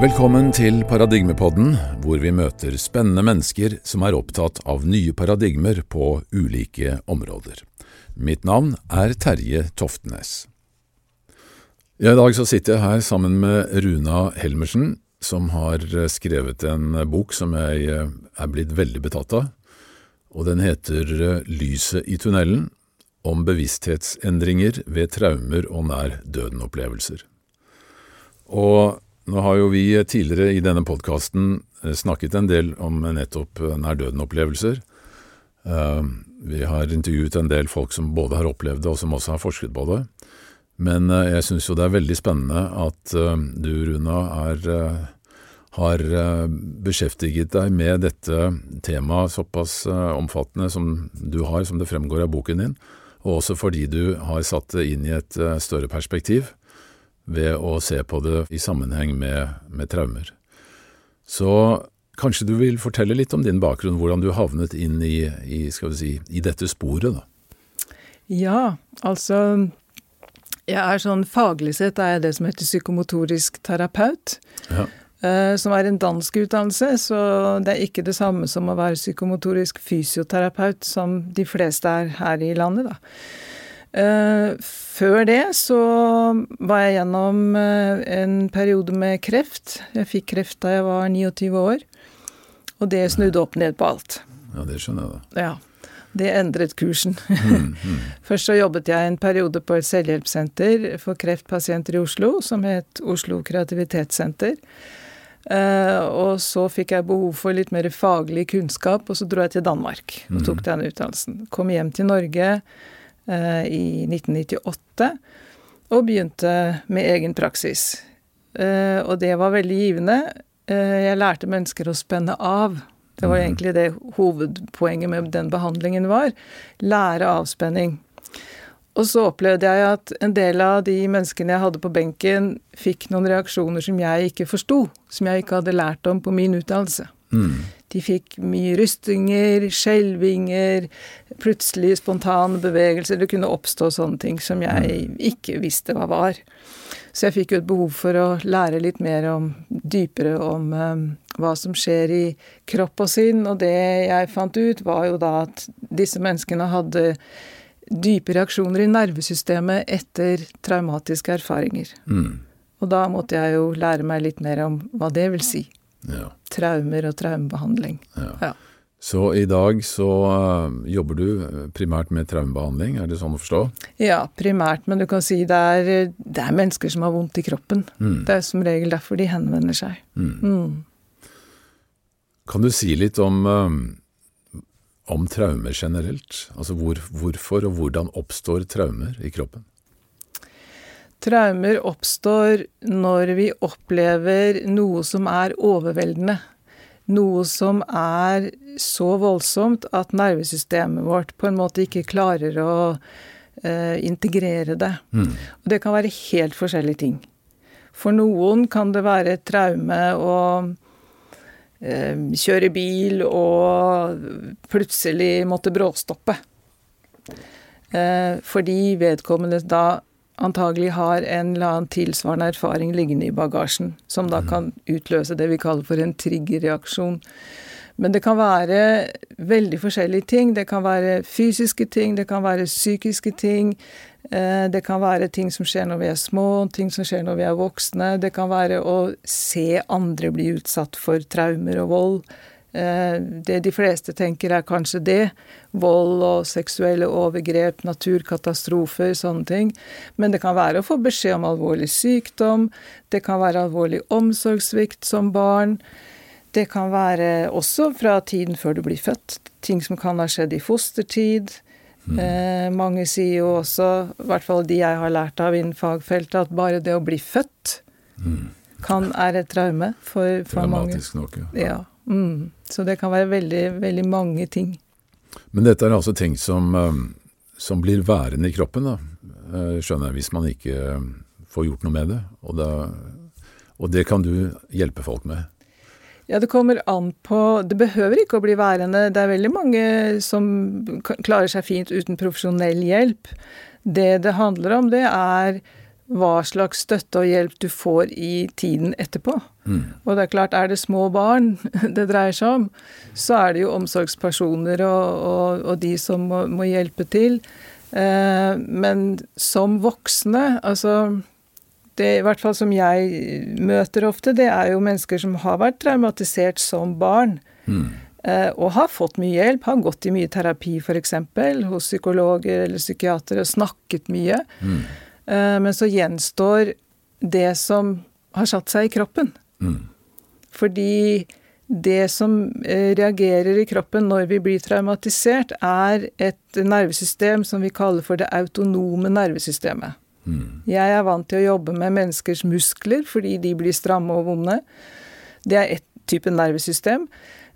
Velkommen til Paradigmepodden, hvor vi møter spennende mennesker som er opptatt av nye paradigmer på ulike områder. Mitt navn er Terje Toftenes. I dag så sitter jeg her sammen med Runa Helmersen, som har skrevet en bok som jeg er blitt veldig betatt av, og den heter Lyset i tunnelen om bevissthetsendringer ved traumer og nær døden-opplevelser. Og nå har jo vi tidligere i denne podkasten snakket en del om nettopp nær døden-opplevelser. Vi har intervjuet en del folk som både har opplevd det, og som også har forsket på det. Men jeg syns jo det er veldig spennende at du, Runa, er, har beskjeftiget deg med dette temaet såpass omfattende som du har, som det fremgår av boken din, og også fordi du har satt det inn i et større perspektiv ved å se på det i sammenheng med, med traumer. Så kanskje du vil fortelle litt om din bakgrunn, hvordan du havnet inn i, i, skal vi si, i dette sporet, da? Ja, altså Jeg er sånn faglig sett er jeg det som heter psykomotorisk terapeut. Ja. Eh, som er en dansk utdannelse, så det er ikke det samme som å være psykomotorisk fysioterapeut, som de fleste er her i landet, da. Uh, før det så var jeg gjennom uh, en periode med kreft. Jeg fikk kreft da jeg var 29 år, og det snudde opp ned på alt. Ja, det skjønner jeg da. Ja. Det endret kursen. Mm, mm. Først så jobbet jeg en periode på et selvhjelpssenter for kreftpasienter i Oslo, som het Oslo kreativitetssenter. Uh, og så fikk jeg behov for litt mer faglig kunnskap, og så dro jeg til Danmark og tok den utdannelsen. Kom hjem til Norge i 1998 og begynte med egen praksis. Og det var veldig givende. Jeg lærte mennesker å spenne av. Det var egentlig det hovedpoenget med den behandlingen var. Lære avspenning. Og så opplevde jeg at en del av de menneskene jeg hadde på benken, fikk noen reaksjoner som jeg ikke forsto, som jeg ikke hadde lært om på min utdannelse. Mm. De fikk mye rystinger, skjelvinger, plutselig spontane bevegelser. Det kunne oppstå sånne ting som jeg ikke visste hva var. Så jeg fikk jo et behov for å lære litt mer om, dypere om um, hva som skjer i kropp og sinn. Og det jeg fant ut, var jo da at disse menneskene hadde dype reaksjoner i nervesystemet etter traumatiske erfaringer. Mm. Og da måtte jeg jo lære meg litt mer om hva det vil si. Ja. Traumer og traumebehandling. Ja. Ja. Så i dag så uh, jobber du primært med traumebehandling, er det sånn å forstå? Ja, primært, men du kan si det er, det er mennesker som har vondt i kroppen. Mm. Det er som regel derfor de henvender seg. Mm. Mm. Kan du si litt om, um, om traumer generelt? Altså hvor, hvorfor og hvordan oppstår traumer i kroppen? Traumer oppstår når vi opplever noe som er overveldende. Noe som er så voldsomt at nervesystemet vårt på en måte ikke klarer å uh, integrere det. Mm. Og det kan være helt forskjellige ting. For noen kan det være et traume å uh, kjøre bil og plutselig måtte bråstoppe. Uh, fordi vedkommende da antagelig har en eller annen tilsvarende erfaring liggende i bagasjen, som da kan utløse det vi kaller for en triggerreaksjon. Men det kan være veldig forskjellige ting. Det kan være fysiske ting, det kan være psykiske ting. Det kan være ting som skjer når vi er små, ting som skjer når vi er voksne. Det kan være å se andre bli utsatt for traumer og vold. Det de fleste tenker er kanskje det. Vold og seksuelle overgrep, naturkatastrofer, sånne ting. Men det kan være å få beskjed om alvorlig sykdom. Det kan være alvorlig omsorgssvikt som barn. Det kan være også fra tiden før du blir født. Ting som kan ha skjedd i fostertid. Mm. Eh, mange sier jo også, i hvert fall de jeg har lært av innen fagfeltet, at bare det å bli født Mm. kan er et traume for, for mange. Dramatisk nok, ja. Ja. Mm. Så det kan være veldig, veldig mange ting. Men dette er altså ting som, um, som blir værende i kroppen, da, eh, skjønner jeg, hvis man ikke um, får gjort noe med det. Og, da, og det kan du hjelpe folk med. Ja, det kommer an på Det behøver ikke å bli værende. Det er veldig mange som klarer seg fint uten profesjonell hjelp. Det det handler om, det er hva slags støtte og hjelp du får i tiden etterpå. Mm. Og det er klart, er det små barn det dreier seg om, så er det jo omsorgspersoner og, og, og de som må, må hjelpe til. Eh, men som voksne, altså det i hvert fall som jeg møter ofte, det er jo mennesker som har vært traumatisert som barn. Mm. Eh, og har fått mye hjelp, har gått i mye terapi f.eks. hos psykologer eller psykiatere snakket mye. Mm. Eh, men så gjenstår det som har satt seg i kroppen. Mm. Fordi det som eh, reagerer i kroppen når vi blir traumatisert, er et nervesystem som vi kaller for det autonome nervesystemet. Mm. Jeg er vant til å jobbe med menneskers muskler fordi de blir stramme og vonde. Det er ett type nervesystem.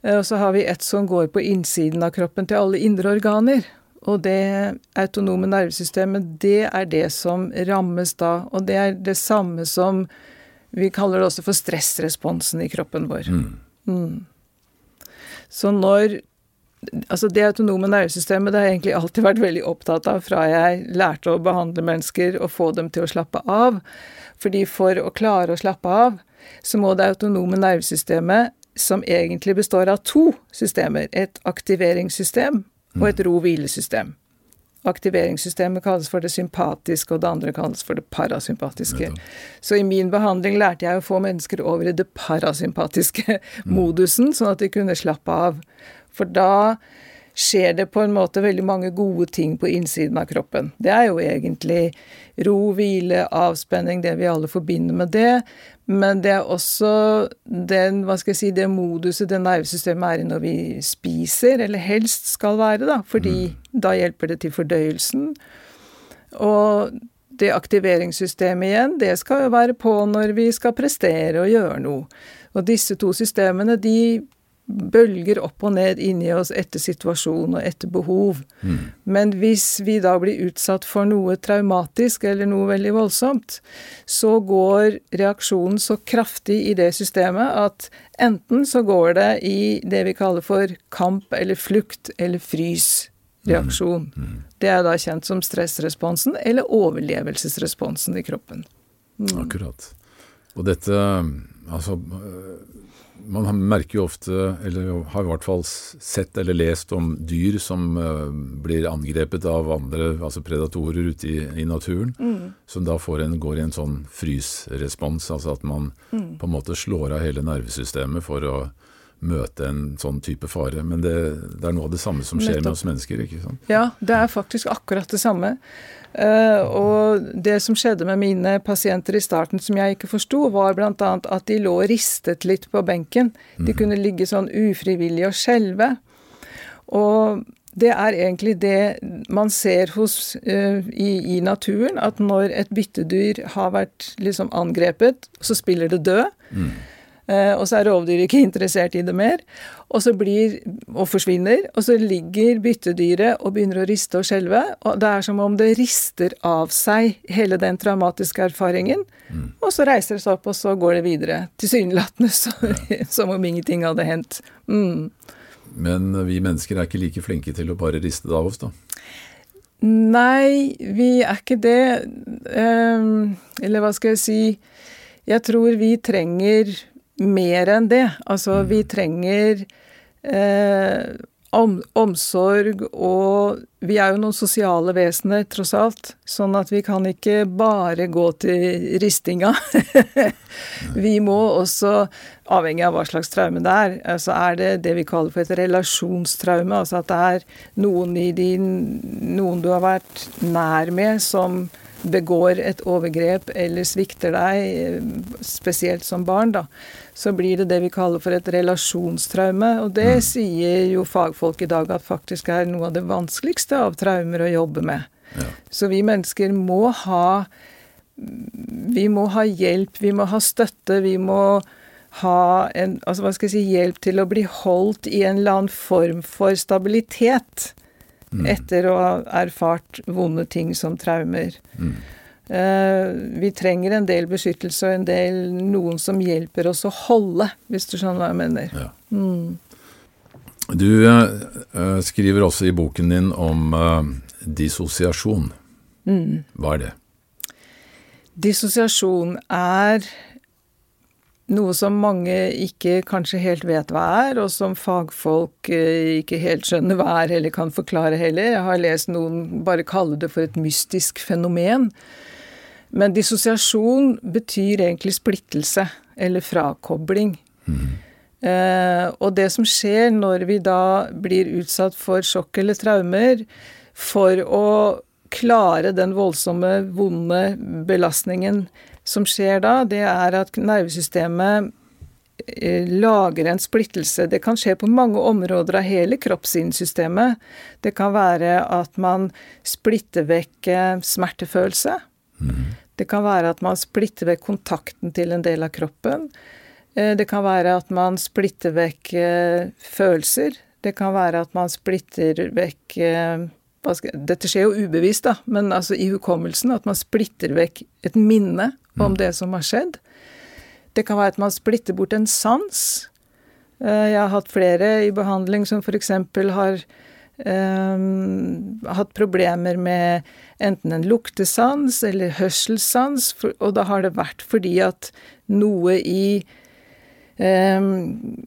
Eh, og så har vi et som går på innsiden av kroppen til alle indre organer. Og det autonome nervesystemet, det er det som rammes da. Og det er det samme som Vi kaller det også for stressresponsen i kroppen vår. Mm. Mm. Så når Altså det autonome nervesystemet det har jeg egentlig alltid vært veldig opptatt av fra jeg lærte å behandle mennesker og få dem til å slappe av. Fordi for å klare å slappe av, så må det autonome nervesystemet som egentlig består av to systemer. Et aktiveringssystem og et ro-hvile-system. Aktiveringssystemet kalles for det sympatiske, og det andre kalles for det parasympatiske. Så i min behandling lærte jeg å få mennesker over i det parasympatiske modusen, sånn at de kunne slappe av. For da skjer det på en måte veldig mange gode ting på innsiden av kroppen. Det er jo egentlig ro, hvile, avspenning, det vi alle forbinder med det. Men det er også den, hva skal jeg si, det moduset det nervesystemet er i når vi spiser, eller helst skal være, da. Fordi mm. da hjelper det til fordøyelsen. Og det aktiveringssystemet igjen, det skal jo være på når vi skal prestere og gjøre noe. Og disse to systemene, de bølger opp og ned inni oss etter situasjon og etter behov. Mm. Men hvis vi da blir utsatt for noe traumatisk eller noe veldig voldsomt, så går reaksjonen så kraftig i det systemet at enten så går det i det vi kaller for kamp eller flukt eller frys-reaksjon. Mm. Mm. Det er da kjent som stressresponsen eller overlevelsesresponsen i kroppen. Mm. Akkurat. Og dette Altså man merker jo ofte, eller har i hvert fall sett eller lest om dyr som uh, blir angrepet av andre, altså predatorer ute i, i naturen, mm. som da en, går i en sånn frysrespons, altså at man mm. på en måte slår av hele nervesystemet for å møte en sånn type fare. Men det, det er noe av det samme som skjer Nettopp. med oss mennesker, ikke sant? Ja, det er faktisk akkurat det samme. Uh, og det som skjedde med mine pasienter i starten som jeg ikke forsto, var bl.a. at de lå og ristet litt på benken. De mm. kunne ligge sånn ufrivillig og skjelve. Og det er egentlig det man ser hos, uh, i, i, naturen, at når et byttedyr har vært liksom angrepet, så spiller det død. Mm. Uh, og så er rovdyret ikke interessert i det mer og så blir og forsvinner. Og så ligger byttedyret og begynner å riste og skjelve. Og det er som om det rister av seg hele den traumatiske erfaringen. Mm. Og så reiser det seg opp, og så går det videre. Tilsynelatende som om ingenting hadde hendt. Mm. Men vi mennesker er ikke like flinke til å bare riste det av oss, da? Nei, vi er ikke det. Um, eller hva skal jeg si Jeg tror vi trenger mer enn det. Altså, vi mm. trenger eh, om, omsorg, og vi er jo noen sosiale vesener, tross alt. Sånn at vi kan ikke bare gå til ristinga. vi må også, avhengig av hva slags traume det er, altså er det det vi kaller for et relasjonstraume. Altså at det er noen, i din, noen du har vært nær med, som begår et overgrep eller svikter deg, spesielt som barn, da, så blir det det vi kaller for et relasjonstraume. Og det mm. sier jo fagfolk i dag at faktisk er noe av det vanskeligste av traumer å jobbe med. Ja. Så vi mennesker må ha Vi må ha hjelp, vi må ha støtte, vi må ha en Altså hva skal jeg si Hjelp til å bli holdt i en eller annen form for stabilitet. Mm. etter å ha erfart vonde ting som traumer. Mm. Uh, vi trenger en del beskyttelse og en del noen som hjelper oss å holde, hvis du skjønner hva jeg mener. Ja. Mm. Du uh, skriver også i boken din om uh, dissosiasjon. Mm. Hva er det? Dissosiasjon er noe som mange ikke kanskje helt vet hva er, og som fagfolk eh, ikke helt skjønner hva er eller kan forklare heller. Jeg har lest noen bare kalle det for et mystisk fenomen. Men dissosiasjon betyr egentlig splittelse, eller frakobling. Mm. Eh, og det som skjer når vi da blir utsatt for sjokk eller traumer, for å klare den voldsomme, vonde belastningen som skjer da, det er at nervesystemet eh, lager en splittelse. Det kan skje på mange områder av hele kroppssynssystemet. Det kan være at man splitter vekk eh, smertefølelse. Mm. Det kan være at man splitter vekk kontakten til en del av kroppen. Eh, det kan være at man splitter vekk følelser. Det kan være at man splitter vekk Dette skjer jo ubevisst, da, men altså i hukommelsen. At man splitter vekk et minne om mm. det som har skjedd. Det kan være at man splitter bort en sans. Eh, jeg har hatt flere i behandling som f.eks. har um, hatt problemer med enten en luktesans eller hørselssans, og da har det vært fordi at noe i um,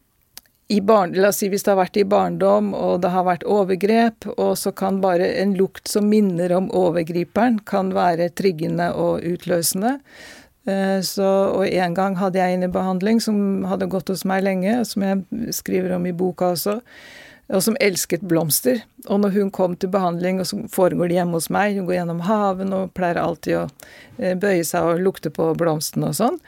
i barn, La oss si hvis det har vært i barndom og det har vært overgrep, og så kan bare en lukt som minner om overgriperen, kan være triggende og utløsende. Eh, så, og en gang hadde jeg en i behandling som hadde gått hos meg lenge, som jeg skriver om i boka også, og som elsket blomster. Og når hun kom til behandling, og så foregår det hjemme hos meg, hun går gjennom haven og pleier alltid å eh, bøye seg og lukte på blomstene og sånn.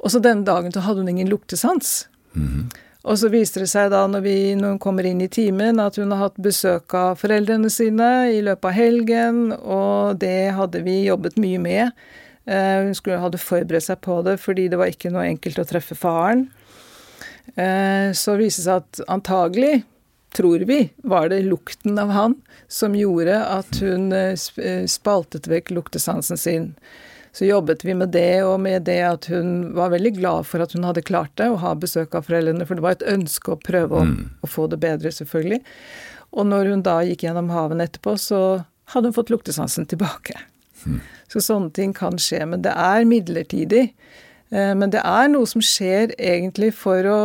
Og så denne dagen så hadde hun ingen luktesans. Mm -hmm. Og så viser det seg da, når, vi, når hun kommer inn i timen, at hun har hatt besøk av foreldrene sine i løpet av helgen, og det hadde vi jobbet mye med. Eh, hun skulle, hadde forberedt seg på det fordi det var ikke noe enkelt å treffe faren. Eh, så viste det seg at antagelig, tror vi, var det lukten av han som gjorde at hun eh, spaltet vekk luktesansen sin. Så jobbet vi med det, og med det at hun var veldig glad for at hun hadde klart det, å ha besøk av foreldrene, for det var et ønske å prøve å, mm. å få det bedre, selvfølgelig. Og når hun da gikk gjennom haven etterpå, så hadde hun fått luktesansen tilbake. Mm. Så sånne ting kan skje. Men det er midlertidig. Eh, men det er noe som skjer egentlig for å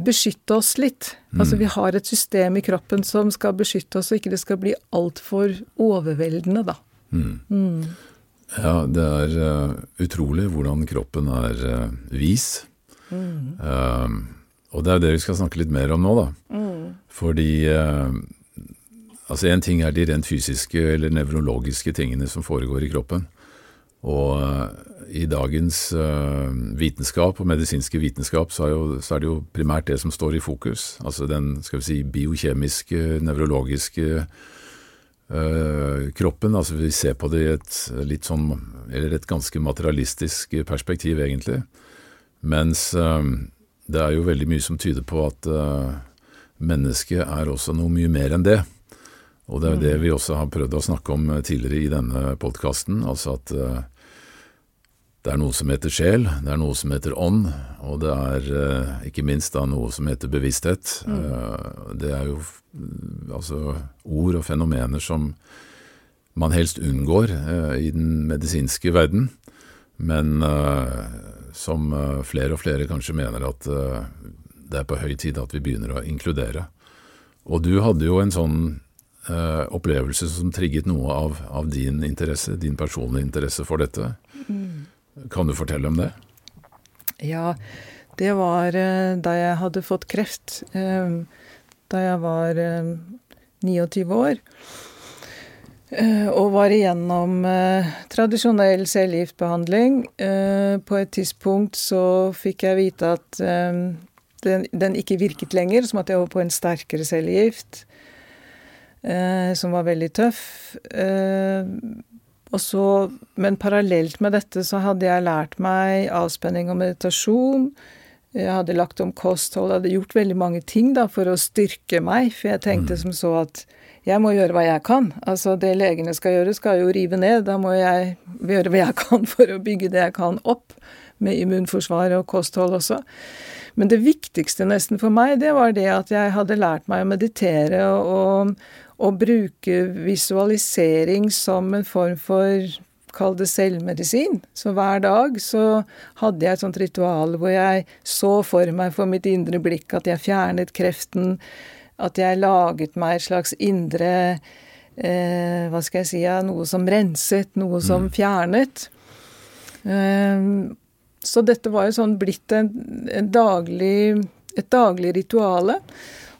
beskytte oss litt. Mm. Altså vi har et system i kroppen som skal beskytte oss, så ikke det skal bli altfor overveldende, da. Mm. Mm. Ja, det er uh, utrolig hvordan kroppen er uh, vis. Uh, og det er det vi skal snakke litt mer om nå, da. Mm. Fordi Altså én ting er de rent fysiske eller nevrologiske tingene som foregår i kroppen. Og eh, i dagens uh, vitenskap og medisinske vitenskap så er, jo, så er, det jo primært det som står i fokus. Altså den skal vi si, biokjemiske, nevrologiske øh, kroppen. Altså vi ser på det i et litt sånn, eller et ganske materialistisk perspektiv, egentlig. Mens øh, det er jo veldig mye som tyder på at mennesket er også noe mye mer enn det. Og det er jo det mm. vi også har prøvd å snakke om tidligere i denne podkasten. Altså at det er noe som heter sjel, det er noe som heter ånd, og det er eh, ikke minst da noe som heter bevissthet. Mm. Eh, det er jo altså ord og fenomener som man helst unngår eh, i den medisinske verden, men som flere og flere kanskje mener at det er på høy tid at vi begynner å inkludere. Og du hadde jo en sånn opplevelse som trigget noe av, av, din interesse, din personlige interesse for dette. Mm. Kan du fortelle om det? Ja, det var uh, da jeg hadde fått kreft. Uh, da jeg var 29 eh, år. Og var igjennom tradisjonell cellegiftbehandling. På et tidspunkt så fikk jeg vite at den, den ikke virket lenger, som at jeg var på en sterkere cellegift. Som var veldig tøff. Og så, men parallelt med dette så hadde jeg lært meg avspenning og meditasjon. Jeg hadde lagt om kosthold, hadde gjort veldig mange ting da for å styrke meg. For jeg tenkte mm. som så at jeg må gjøre hva jeg kan. Altså det legene skal gjøre, skal jo rive ned. Da må jeg gjøre hva jeg kan for å bygge det jeg kan opp. Med immunforsvar og kosthold også. Men det viktigste nesten for meg, det var det at jeg hadde lært meg å meditere og, å bruke visualisering som en form for kall det selvmedisin. Så hver dag så hadde jeg et sånt ritual hvor jeg så for meg for mitt indre blikk at jeg fjernet kreften, at jeg laget meg et slags indre eh, Hva skal jeg si ja, Noe som renset, noe som mm. fjernet. Eh, så dette var jo sånn blitt en, en daglig, et daglig rituale.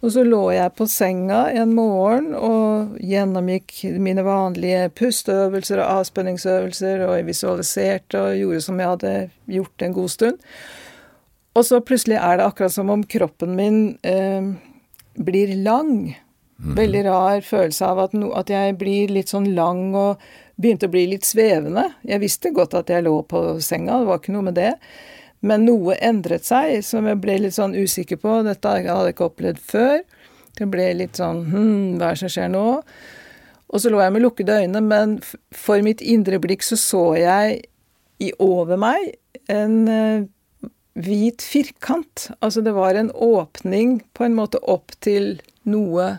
Og så lå jeg på senga en morgen og gjennomgikk mine vanlige pusteøvelser og avspenningsøvelser, og jeg visualiserte og gjorde som jeg hadde gjort en god stund. Og så plutselig er det akkurat som om kroppen min eh, blir lang. Mm. Veldig rar følelse av at, no, at, jeg blir litt sånn lang og begynte å bli litt svevende. Jeg visste godt at jeg lå på senga, det var ikke noe med det. Men noe endret seg, som jeg ble litt sånn usikker på. Dette hadde jeg ikke opplevd før. Det ble litt sånn Hm, hva er det som skjer nå? Og så lå jeg med lukkede øyne, men for mitt indre blikk så så jeg i over meg en uh, hvit firkant. Altså det var en åpning på en måte opp til noe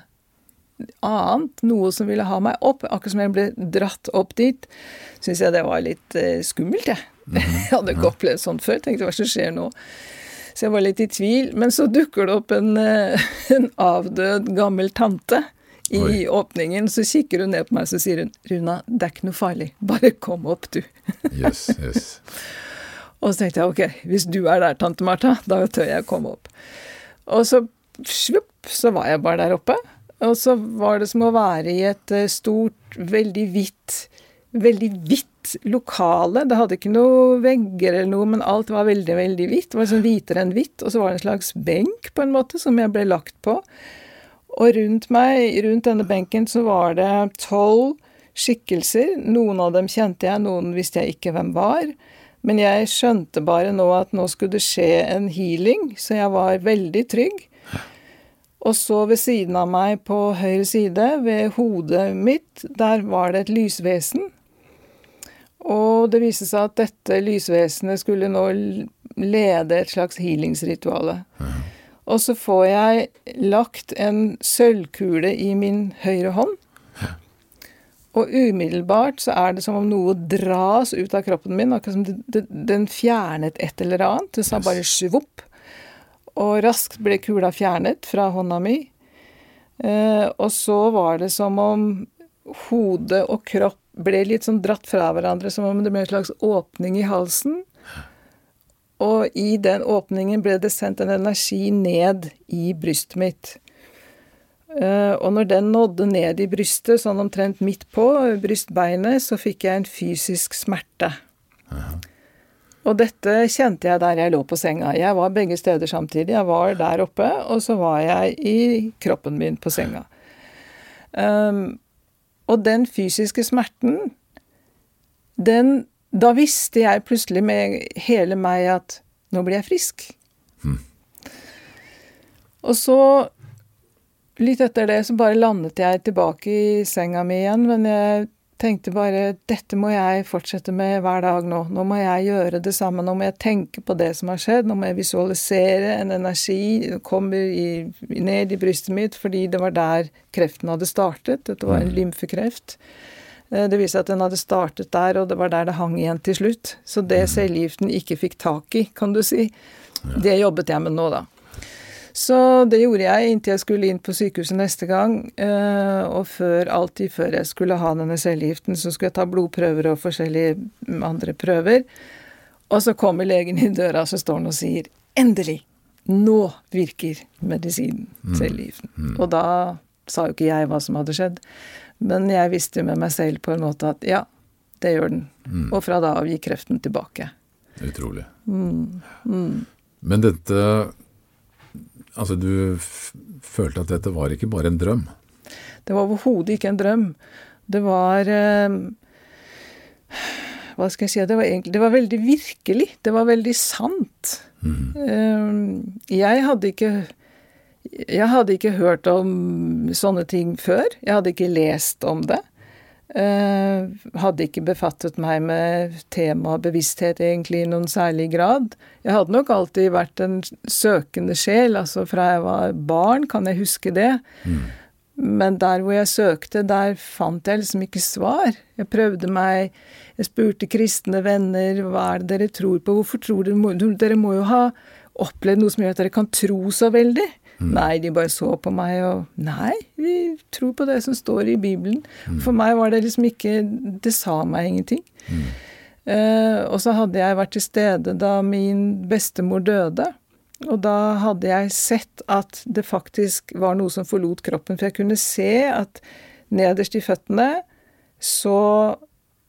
annet. Noe som ville ha meg opp. Akkurat som jeg ble dratt opp dit. Syns jeg det var litt uh, skummelt, jeg. Jeg hadde ikke opplevd sånt før. Tenkte hva som skjer nå? Så jeg var litt i tvil. Men så dukker det opp en, eh, en avdød gammel tante i Oi. åpningen. Så kikker hun ned på meg så sier hun, 'Runa, det er ikke noe farlig. Bare kom opp, du'. yes, yes. Og så tenkte jeg ok, hvis du er der, tante Martha, da tør jeg komme opp. Og så svupp, så var jeg bare der oppe. Og så var det som å være i et eh, stort, veldig hvitt veldig hvitt lokale. Det hadde ikke noe vegger eller noe, men alt var veldig, veldig hvitt. Det var sånn hvitere enn hvitt. Og så var det en slags benk, på en måte, som jeg ble lagt på. Og rundt meg, rundt denne benken, så var det tolv skikkelser. Noen av dem kjente jeg, noen visste jeg ikke hvem var. Men jeg skjønte bare nå at nå skulle det skje en healing, så jeg var veldig trygg. Og så ved siden av meg på høyre side, ved hodet mitt, der var det et lysvesen og det viste seg at dette lysvesenet skulle nå lede et slags healingsrituale. Ja. Og så får jeg lagt en sølvkule i min høyre hånd. Ja. Og umiddelbart så er det som om noe dras ut av kroppen min, akkurat som det, det, den fjernet et eller annet. Det sa yes. bare svopp. Og raskt ble kula fjernet fra hånda mi. Eh, og så var det som om hode og kropp ble litt sånn dratt fra hverandre, som om det ble en slags åpning i halsen. Og i den åpningen ble det sendt en energi ned i brystet mitt. Uh, og når den nådde ned i brystet, sånn omtrent midt på brystbeinet, så fikk jeg en fysisk smerte. Aha. Og dette kjente jeg der jeg lå på senga. Jeg var begge steder samtidig. Jeg var der oppe, og så var jeg i kroppen min på senga. Um, og den fysiske smerten, den Da visste jeg plutselig med hele meg at nå blir jeg frisk. Mm. Og så, litt etter det, så bare landet jeg tilbake i senga mi igjen. Men jeg tenkte bare dette må jeg fortsette med hver dag nå. Nå må jeg gjøre det samme. Nå må jeg tenke på det som har skjedd. Nå må jeg visualisere en energi kommer i, ned i brystet mitt fordi det var der kreften hadde startet. Dette var en mm. lymfekreft. Eh, det viser at den hadde startet der, og det var der det hang igjen til slutt. Så det mm. cellegiften ikke fikk tak i, kan du si, det jobbet jeg med nå, da. Så det gjorde jeg inntil jeg skulle inn på sykehuset neste gang. Eh, og før, alltid før jeg skulle ha denne cellegiften, så skulle jeg ta blodprøver og forskjellige andre prøver. Og så kommer legen i døra, så står han og sier 'Endelig! Nå virker medisinen, mm. cellegiften'. Mm. Og da sa jo ikke jeg hva som hadde skjedd, men jeg visste med meg selv på en måte at ja, det gjør den. Mm. Og fra da av gikk kreften tilbake. Utrolig. Mm. Mm. Men dette Altså, du følte at dette var ikke bare en drøm? Det var overhodet ikke en drøm. Det var eh, Hva skal jeg si Det var, egentlig, det var veldig virkelig. Det var veldig sant. Mm. Eh, jeg hadde ikke jeg hadde ikke hørt om sånne ting før. Jeg hadde ikke lest om det. Uh, hadde ikke befattet meg med temaet bevissthet egentlig i noen særlig grad. Jeg hadde nok alltid vært en søkende sjel, altså fra jeg var barn, kan jeg huske det. Mm. Men der hvor jeg søkte, der fant jeg liksom ikke svar. Jeg prøvde meg Jeg spurte kristne venner hva er det dere tror på. Hvorfor tror dere Dere må jo ha opplevd noe som gjør at dere kan tro så veldig. Mm. Nei, de bare så på meg og Nei, vi tror på det som står i Bibelen. Mm. For meg var det liksom ikke Det sa meg ingenting. Mm. Uh, og så hadde jeg vært til stede da min bestemor døde. Og da hadde jeg sett at det faktisk var noe som forlot kroppen. For jeg kunne se at nederst i føttene så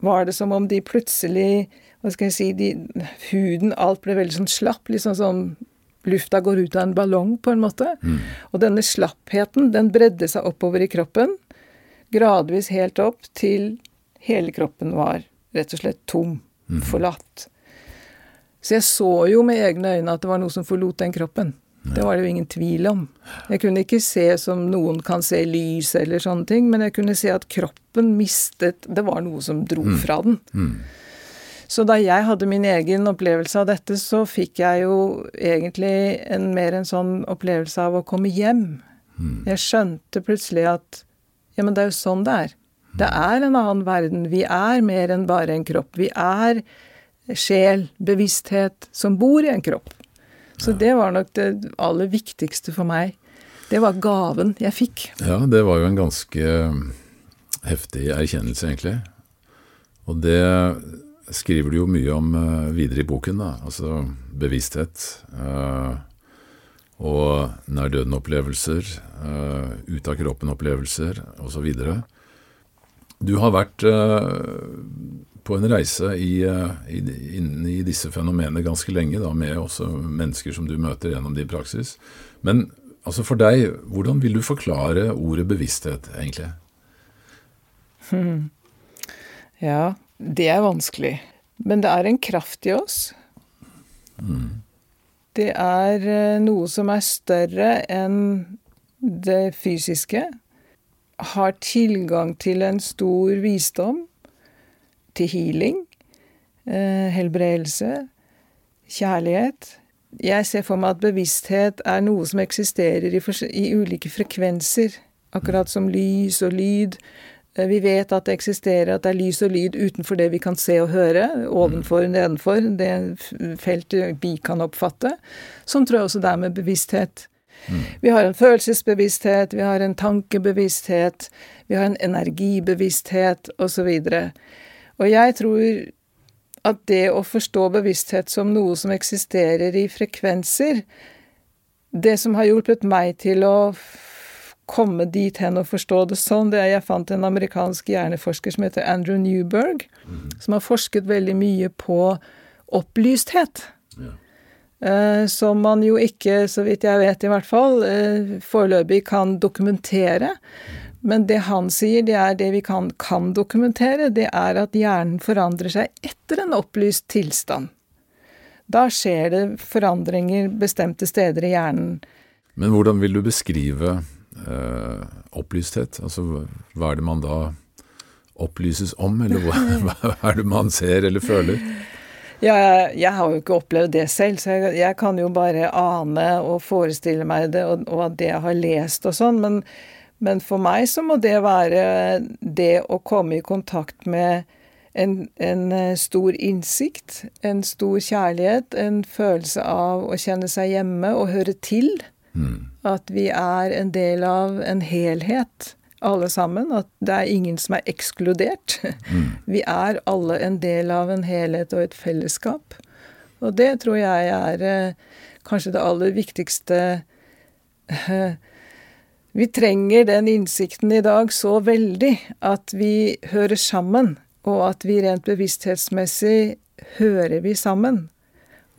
var det som om de plutselig Hva skal jeg si de, Huden, alt ble veldig sånn slapp. Litt sånn som lufta går ut av en ballong, på en måte. Mm. Og denne slappheten, den bredde seg oppover i kroppen. Gradvis helt opp til hele kroppen var rett og slett tom. Mm. Forlatt. Så jeg så jo med egne øyne at det var noe som forlot den kroppen. Det var det jo ingen tvil om. Jeg kunne ikke se som noen kan se lys eller sånne ting, men jeg kunne se at kroppen mistet Det var noe som dro mm. fra den. Mm. Så da jeg hadde min egen opplevelse av dette, så fikk jeg jo egentlig en, mer en sånn opplevelse av å komme hjem. Mm. Jeg skjønte plutselig at ja, men det er jo sånn det er. Det er en annen verden. Vi er mer enn bare en kropp. Vi er sjel, bevissthet, som bor i en kropp. Så det var nok det aller viktigste for meg. Det var gaven jeg fikk. Ja, det var jo en ganske heftig erkjennelse, egentlig. Og det skriver du jo mye om uh, videre i boken, da. Altså bevissthet. Uh, og nær-døden-opplevelser, uh, ut av kroppen-opplevelser osv. Du har vært på en reise i, eh, i, inn i disse fenomenene ganske lenge, da, med også mennesker som du møter gjennom din praksis. Men altså for deg, hvordan vil du forklare ordet bevissthet, egentlig? Ja, det er vanskelig. Men det er en kraft i oss. Mm. Det er eh, noe som er større enn det fysiske. Har tilgang til en stor visdom til healing, eh, helbredelse, kjærlighet. Jeg ser for meg at bevissthet er noe som eksisterer i, ulike frekvenser, akkurat som lys og lyd. Eh, vi vet at det eksisterer, at det er lys og lyd utenfor det vi kan se og høre, ovenfor, nedenfor, det feltet vi kan oppfatte. Sånn tror jeg også det er med bevissthet. Mm. Vi har en følelsesbevissthet, vi har en tankebevissthet, vi har en energibevissthet osv. Og jeg tror at det å forstå bevissthet som noe som eksisterer i frekvenser, det som har hjulpet meg til å komme dit hen og forstå det sånn, det er jeg fant en amerikansk hjerneforsker som heter Andrew Newberg, mm. som har forsket veldig mye på opplysthet. Ja. Uh, som man jo ikke, så vidt jeg vet i hvert fall, uh, foreløpig kan dokumentere. Men det han sier, det er det vi kan, kan dokumentere, det er at hjernen forandrer seg etter en opplyst tilstand. Da skjer det forandringer bestemte steder i hjernen. Men hvordan vil du beskrive eh, opplysthet? Altså hva er det man da opplyses om, eller hva, hva er det man ser eller føler? Ja, jeg, jeg, har jo ikke opplevd det selv, så jeg, jeg, kan jo bare ane og forestille meg det, og, og det jeg har lest og sånn. Men men for meg så må det være det å komme i kontakt med en, en, eh, stor innsikt, en stor kjærlighet, en følelse av å kjenne seg hjemme og høre til. Mm. At vi er en del av en helhet, alle sammen. At det er ingen som er ekskludert. Mm. Vi er alle en del av en helhet og et fellesskap. Og det tror jeg er eh, kanskje det aller viktigste eh, vi trenger den innsikten i dag så veldig at vi hører sammen, og at vi rent bevissthetsmessig hører vi sammen.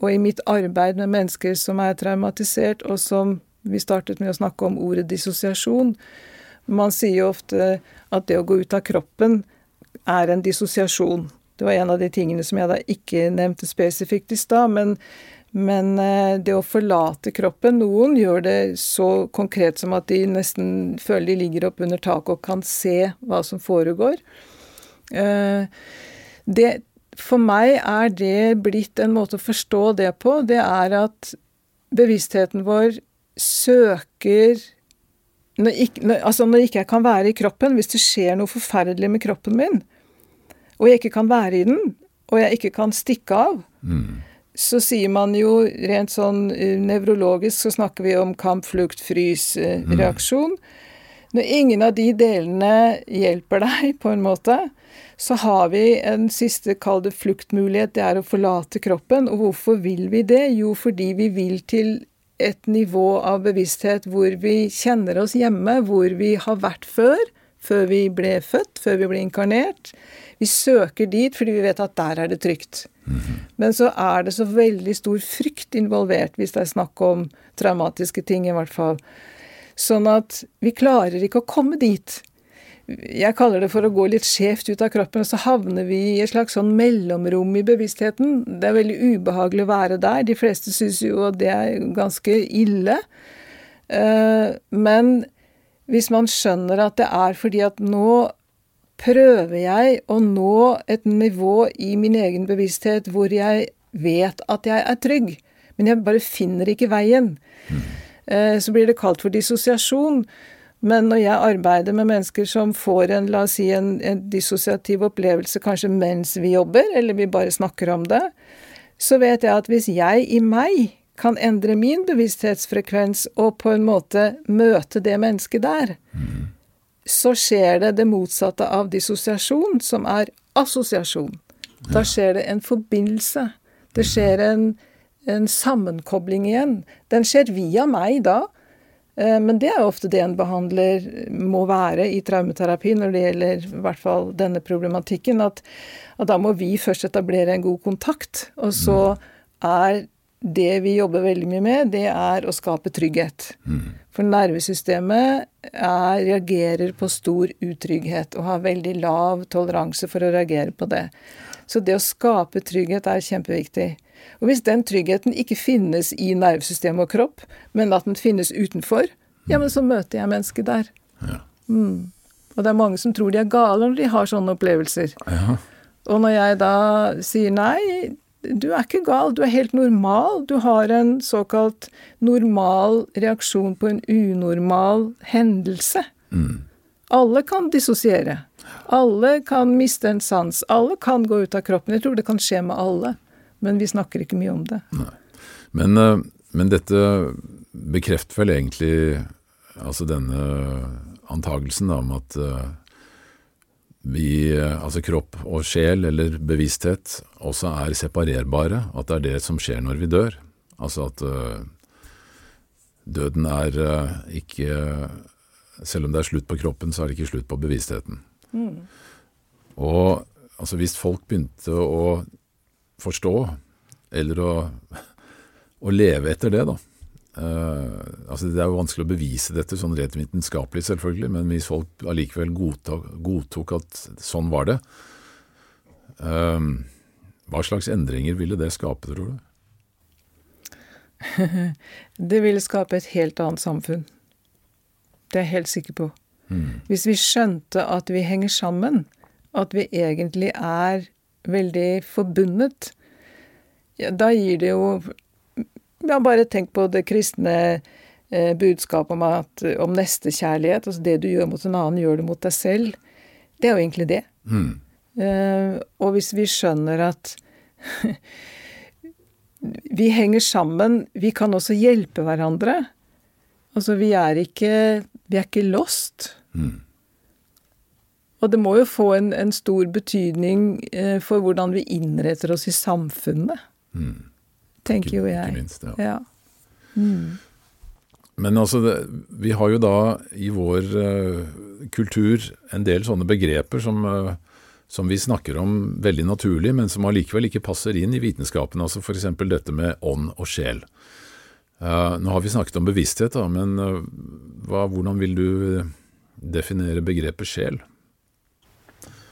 Og i mitt arbeid med mennesker som er traumatisert, og som vi startet med å snakke om ordet dissosiasjon Man sier jo ofte at det å gå ut av kroppen er en dissosiasjon. Det var en av de tingene som jeg da ikke nevnte spesifikt i stad, men men eh, det å forlate kroppen Noen gjør det så konkret som at de nesten føler de ligger opp under taket og kan se hva som foregår. Eh, det, for meg er det blitt en måte å forstå det på. Det er at bevisstheten vår søker når, ikke, når, altså når ikke jeg kan være i kroppen, hvis det skjer noe forferdelig med kroppen min, og jeg ikke kan være i den, og jeg ikke kan stikke av, mm. så sier man jo rent sånn uh, nevrologisk så snakker vi om kamp, flukt, frys-reaksjon. Uh, mm. Når ingen av de delene hjelper deg, på en måte, så har vi en siste, kall det fluktmulighet, det er å forlate kroppen. Og hvorfor vil vi det? Jo, fordi vi vil til et nivå av bevissthet hvor vi kjenner oss hjemme, hvor vi har vært før, før vi ble født, før vi ble inkarnert. Vi søker dit fordi vi vet at der er det trygt. Mm -hmm. Men så er det så veldig stor frykt involvert, hvis det er snakk om traumatiske ting, i hvert fall. Sånn at vi klarer ikke å komme dit. Jeg kaller det for å gå litt skjevt ut av kroppen, og så havner vi i et slags sånn mellomrom i bevisstheten. Det er veldig ubehagelig å være der. De fleste syns jo at det er ganske ille. Eh, men hvis man skjønner at det er fordi at nå prøver jeg å nå et nivå i min egen bevissthet hvor jeg vet at jeg er trygg, men jeg bare finner ikke veien. Mm. Så blir det kalt for dissosiasjon. Men når jeg arbeider med mennesker som får en, la oss si, en, en dissosiativ opplevelse kanskje mens vi jobber, eller vi bare snakker om det, så vet jeg at hvis jeg i meg kan endre min bevissthetsfrekvens og på en måte møte det mennesket der, mm. så skjer det det motsatte av dissosiasjon, som er assosiasjon. Da skjer det en forbindelse. Det skjer en, en sammenkobling igjen. Den skjer via meg da, men det er jo ofte det en behandler må være i traumeterapi når det gjelder i hvert fall denne problematikken, at, at da må vi først etablere en god kontakt. Og så er det vi jobber veldig mye med, det er å skape trygghet. Mm. For nervesystemet er, reagerer på stor utrygghet og har veldig lav toleranse for å reagere på det. Så det å skape trygghet er kjempeviktig. Og hvis den tryggheten ikke finnes i nervesystem og kropp, men at den finnes utenfor, ja, men så møter jeg mennesket der. Ja. Mm. Og det er mange som tror de er gale når de har sånne opplevelser. Ja. Og når jeg da sier nei, du er ikke gal, du er helt normal. Du har en såkalt normal reaksjon på en unormal hendelse. Mm. Alle kan dissosiere. Alle kan miste en sans. Alle kan gå ut av kroppen. Jeg tror det kan skje med alle. Men vi snakker ikke mye om det. Men, eh, men, dette bekrefter vel egentlig altså denne antagelsen da, om at uh, vi, altså kropp og sjel, eller bevissthet, også er separerbare. At det er det som skjer når vi dør. Altså at uh, døden er ikke Selv om det er slutt på kroppen, så er det ikke slutt på bevisstheten. Mm. Og altså, hvis folk begynte å forstå, eller å, å leve etter det, da. Uh, altså Det er jo vanskelig å bevise dette sånn rent vitenskapelig, selvfølgelig, men hvis folk allikevel godtok, godtok at sånn var det, uh, hva slags endringer ville det skape, tror du? det ville skape et helt annet samfunn. Det er jeg helt sikker på. Mm. Hvis vi skjønte at vi henger sammen, at vi egentlig er veldig forbundet, ja, da gir det jo Ja, bare tenk på det kristne eh, budskapet om, at, om nestekjærlighet. Altså det du gjør mot en annen, gjør du mot deg selv. Det er jo egentlig det. Mm. Eh, og hvis vi skjønner at vi henger sammen, vi kan også hjelpe hverandre. Altså, vi er ikke, vi er ikke lost. Mm. Og det må jo få en, en stor betydning eh, for hvordan vi innretter oss i samfunnet. Mm. Tenker jo jeg. Ikke minst, ja. ja. Mm. Men altså, det, vi har jo da i vår uh, kultur en del sånne begreper som, uh, som, vi snakker om veldig naturlig, men som allikevel ikke passer inn i vitenskapen. Altså F.eks. dette med ånd og sjel. Uh, nå har vi snakket om bevissthet, da, men hva, hvordan vil du definere begrepet sjel?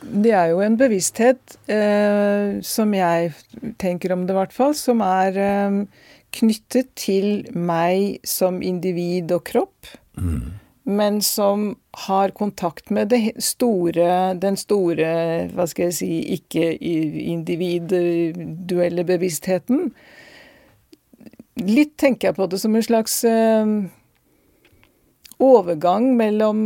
Det er jo en bevissthet, eh, som jeg tenker om det i hvert fall, som er eh, knyttet til meg som individ og kropp. Mm. Men som har kontakt med store, den store, hva skal jeg si, ikke-individuelle bevisstheten. Litt tenker jeg på det som en slags eh, overgang mellom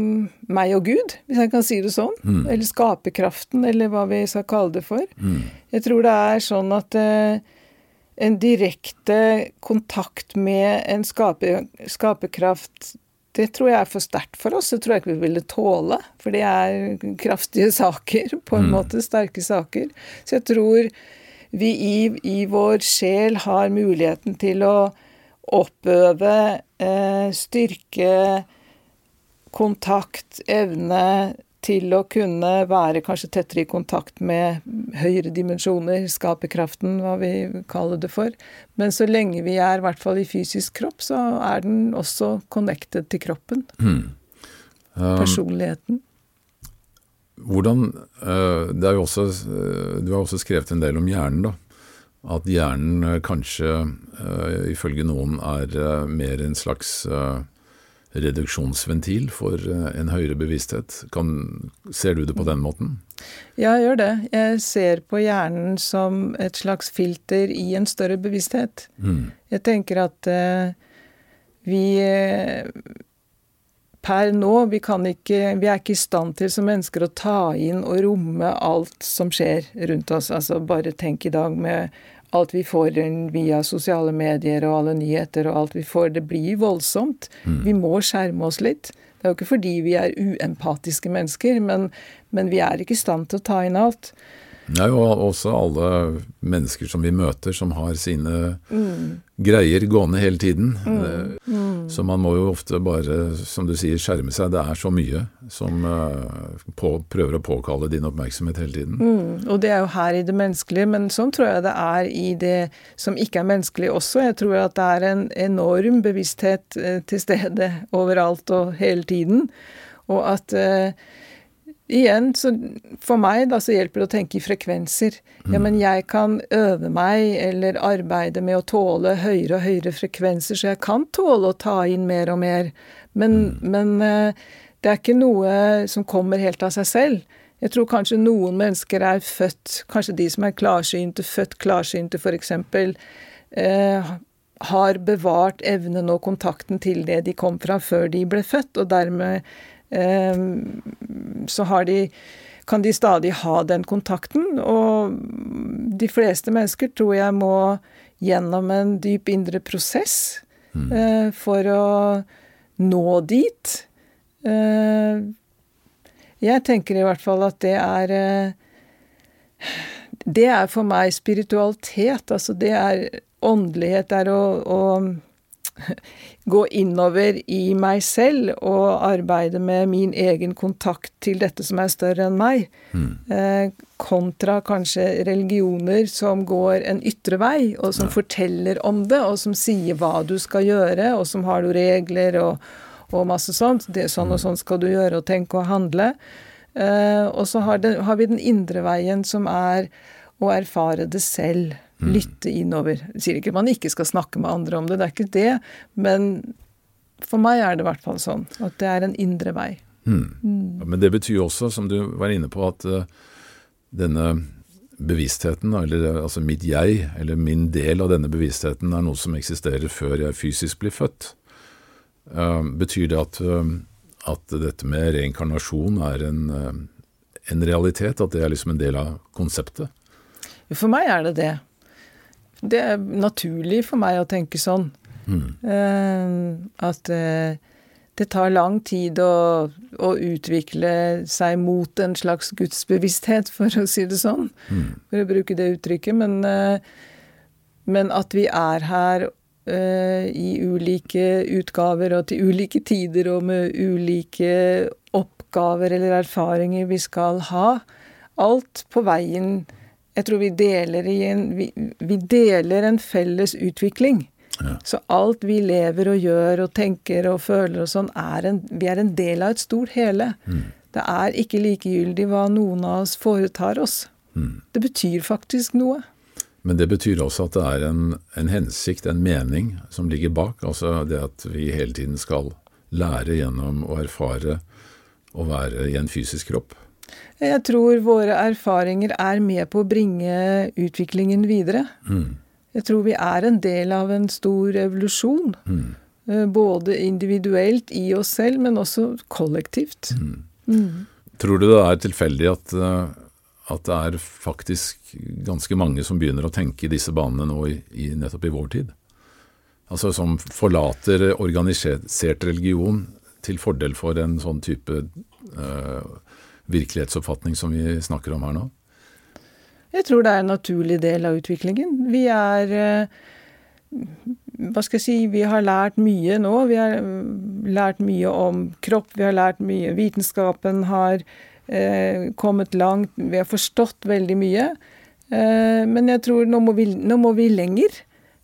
meg og Gud, hvis jeg kan si det sånn. Mm. Eller skaperkraften, eller hva vi skal kalle det for. Mm. Jeg tror det er sånn at eh, en direkte kontakt med en skaper, skaperkraft det tror jeg er for sterkt for oss. Det tror jeg ikke vi ville tåle. For det er kraftige saker, på en mm. måte. Sterke saker. Så jeg tror vi i, i vår sjel har muligheten til å oppøve eh, styrke, kontakt, evne til å kunne være kanskje tettere i kontakt med høyere dimensjoner, skaperkraften, hva vi kaller det for. Men så lenge vi er i hvert fall i fysisk kropp, så er den også connected til kroppen. Mm. Um, Personligheten. Hvordan uh, Det er jo også uh, Du har også skrevet en del om hjernen, da. At hjernen uh, kanskje, ifølge noen, er mer en slags reduksjonsventil for eh, en høyere bevissthet. Kan, ser du det på den måten? Ja, jeg gjør det. Jeg ser på hjernen som et slags filter i en større bevissthet. Mm. Jeg tenker at uh, vi uh, per nå vi, ikke, vi, er ikke i stand til som mennesker å ta inn og romme alt som skjer rundt oss. Altså Bare tenk i dag med alt vi får via sosiale medier og alle nyheter og alt vi får, det blir voldsomt. Mm. Vi må skjerme oss litt. Det er jo ikke fordi vi er uempatiske mennesker, men, men vi er ikke i stand til å ta inn alt. Nei, og også alle mennesker som vi møter som har sine mm. greier gående hele tiden. Mm. Eh, mm. Så man må jo ofte bare, som du sier, skjerme seg. Det er så mye som uh, på, prøver å påkalle din oppmerksomhet hele tiden. Mm. Og det er jo her i det menneskelige, men sånn tror jeg det er i det som ikke er menneskelig også. Jeg tror at det er en enorm bevissthet uh, til stede overalt og hele tiden. Og at uh, Igjen, så for meg da, så hjelper det å tenke i frekvenser. Ja, men jeg kan øve meg eller arbeide med å tåle høyere og høyere frekvenser, så jeg kan tåle å ta inn mer og mer. Men, mm. men eh, det er ikke noe som kommer helt av seg selv. Jeg tror kanskje noen mennesker er født, kanskje de som er klarsynte, født klarsynte f.eks., eh, har bevart evnen og kontakten til det de kom fra før de ble født, og dermed så har de kan de stadig ha den kontakten. Og de fleste mennesker tror jeg må gjennom en dyp indre prosess mm. eh, for å nå dit. Eh, jeg tenker i hvert fall at det er eh, Det er for meg spiritualitet. Altså det er åndelighet. Det er å, å gå innover i meg selv og arbeide med min egen kontakt til dette som er større enn meg, mm. eh, kontra kanskje religioner som går en ytre vei, og som ja. forteller om det, og som sier hva du skal gjøre, og som har noen regler og, og masse sånt. Det, sånn og mm. sånn skal du gjøre og tenke og handle. Eh, og så har, det, har vi den indre veien, som er å erfare det selv. Mm. Lytte innover. Jeg sier ikke at man ikke skal snakke med andre om det, det er ikke det. Men for meg er det i hvert fall sånn at det er en indre vei. Mm. Mm. Men det betyr også, som du var inne på, at uh, denne bevisstheten, eller altså mitt jeg, eller min del av denne bevisstheten, er noe som eksisterer før jeg fysisk blir født. Uh, betyr det at, uh, at, dette med reinkarnasjon er en, en realitet? At det er liksom en del av konseptet? For meg er det det. Det er naturlig for meg å tenke sånn. Mm. Uh, at uh, det tar lang tid å, å, utvikle seg mot en slags gudsbevissthet, for å si det sånn. Mm. For å bruke det uttrykket. Men, uh, men at vi er her i ulike utgaver og til ulike tider og med ulike oppgaver eller erfaringer vi skal ha. Alt på veien jeg tror vi deler, en, vi, vi deler en felles utvikling. Ja. Så alt vi lever og gjør og tenker og føler og sånn, er en, vi er en del av et stort hele. Mm. Det er ikke likegyldig hva noen av oss foretar oss. Mm. Det betyr faktisk noe. Men det betyr også at det er en, en, hensikt, en mening, som ligger bak. Altså det at vi hele tiden skal lære gjennom å erfare å være i en fysisk kropp. Jeg tror våre erfaringer er med på å bringe utviklingen videre. Mm. Jeg tror vi er en del av en stor evolusjon. Mm. Eh, både individuelt i oss selv, men også kollektivt. Mm. Mm. Tror du det er tilfeldig at, eh, at, det er faktisk ganske mange som begynner å tenke i disse banene nå i, i, nettopp i vår tid? Altså som forlater organisert religion til fordel for en sånn type uh, virkelighetsoppfatning som vi snakker om her nå? Jeg tror det er en naturlig del av utviklingen. Vi er uh, hva skal jeg si, vi har lært mye nå. Vi har mm, lært mye om kropp, vi har lært mye. Vitenskapen har eh, kommet langt, vi har forstått veldig mye. Eh, men jeg tror nå må vi, nå må vi lenger.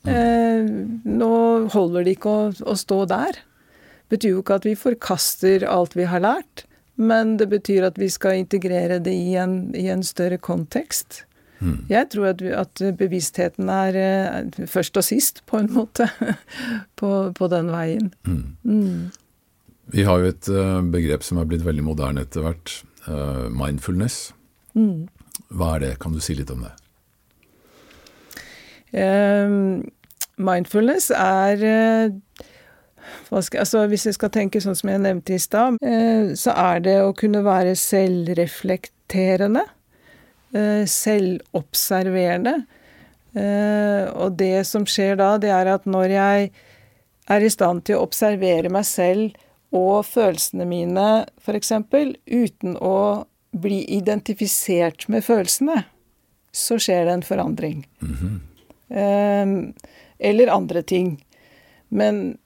Eh, nå holder det ikke å, å stå der. Det betyr jo ikke at vi forkaster alt vi har lært, men det betyr at vi skal integrere det i en, i en større kontekst. Mm. Jeg tror at, at, bevisstheten er eh, først og sist, på en måte, på, på den veien. Mm. Mm. Vi har jo et uh, begrep som er blitt veldig moderne etter hvert. Uh, mindfulness. Mm. Hva er det? Kan du si litt om det? Um, mindfulness er skal, altså Hvis jeg skal tenke sånn som jeg nevnte i stad, så er det å kunne være selvreflekterende. Eh, selvobserverende. Eh, og det som skjer da, det er at når jeg er i stand til å observere meg selv og følelsene mine, f.eks., uten å bli identifisert med følelsene, så skjer det en forandring. Mm -hmm. Eller andre ting. Men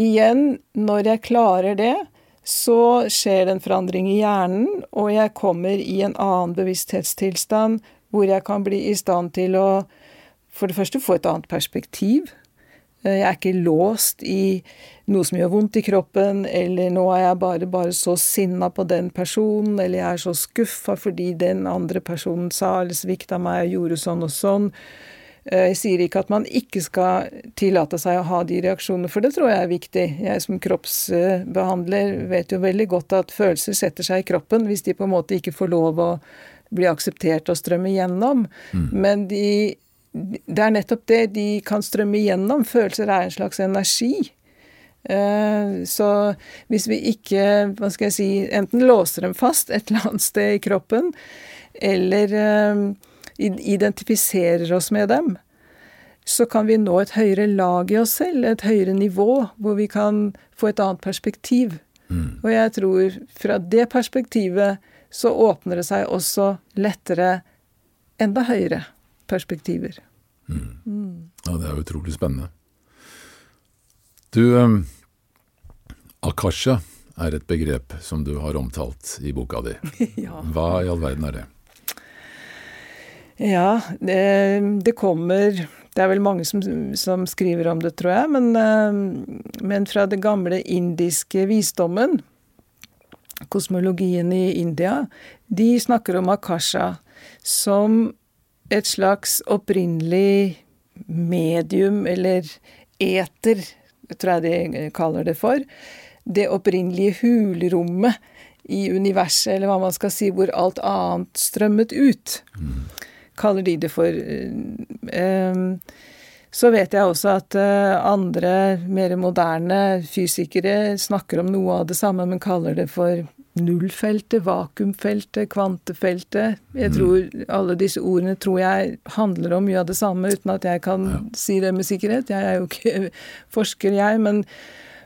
igjen, når jeg klarer det, så skjer det en forandring i hjernen, og jeg kommer i en annen bevissthetstilstand hvor jeg kan bli i stand til å for det første få et annet perspektiv. Eh, jeg er ikke låst i noe som gjør vondt i kroppen, eller nå er jeg bare, bare så sinna på den personen, eller jeg er så skuffa fordi den andre personen sa eller svikta meg og gjorde sånn og sånn. Eh, jeg sier ikke at man ikke skal tillate seg å ha de reaksjonene, for det tror jeg er viktig. Jeg som kroppsbehandler vet jo veldig godt at følelser setter seg i kroppen hvis de på en måte ikke får lov å bli akseptert og strømme gjennom. Mm. Men de, det er nettopp det. De kan strømme igjennom. Følelser er en slags energi. Eh, så hvis vi ikke, hva skal jeg si, enten låser dem fast et eller annet sted i kroppen, eller eh, identifiserer oss med dem, så kan vi nå et høyere lag i oss selv, et høyere nivå, hvor vi kan få et annet perspektiv. Mm. Og jeg tror fra det perspektivet så åpner det seg også lettere enda høyere perspektiver. Mm. Mm. Ja, det er utrolig spennende. Du, um, akasha er et begrep som du har omtalt i boka di. ja. Hva i all verden er det? Ja, det, det, kommer Det er vel mange som, som skriver om det, tror jeg. Men, eh, men, fra det gamle indiske visdommen, kosmologien i India, de snakker om akasha som et slags opprinnelig medium, eller eter, tror jeg de kaller det for. Det opprinnelige hulrommet i universet, eller hva man skal si, hvor alt annet strømmet ut. Mm kaller de det for. Eh, så vet jeg også at eh, andre, mer moderne fysikere snakker om noe av det samme, men kaller det for nullfeltet, vakuumfeltet, kvantefeltet. Jeg mm. tror Alle disse ordene tror jeg handler om mye av det samme, uten at jeg kan ja. si det med sikkerhet. Jeg er jo ikke forsker, jeg. Men,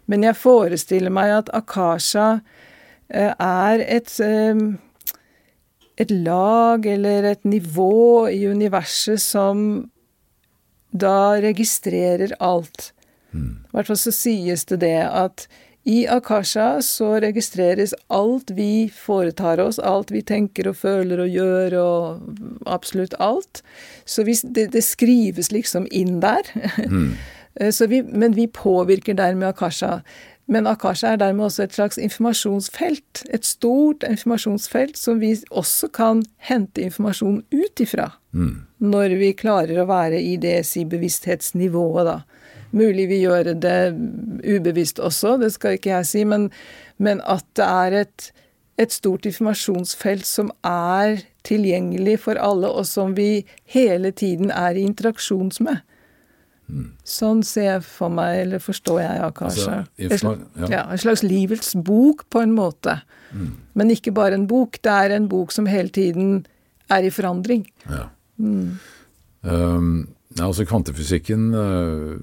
men jeg forestiller meg at Akasha eh, er et et lag eller et nivå i universet som da registrerer alt. Mm. I hvert fall så sies det det at i Akasha så registreres alt vi foretar oss, alt vi tenker og føler og gjør, og absolutt alt. Så vi, det, det, skrives liksom inn der. Mm. vi, men vi påvirker dermed Akasha. Men Akasha er dermed også et slags informasjonsfelt. Et stort informasjonsfelt som vi også kan hente informasjon ut ifra. Mm. Når vi klarer å være i det si bevissthetsnivået, da. Mulig vi gjør det ubevisst også, det skal ikke jeg si, men, men at det er et, et stort informasjonsfelt som er tilgjengelig for alle, og som vi hele tiden er i interaksjons med. Sånn ser jeg for meg, eller forstår jeg ja, kanskje. Altså, ja. ja, en slags livets bok, på en måte. Men ikke bare en bok. Det er en bok som hele tiden er i forandring. Ja. Um, altså kvantefysikken, uh,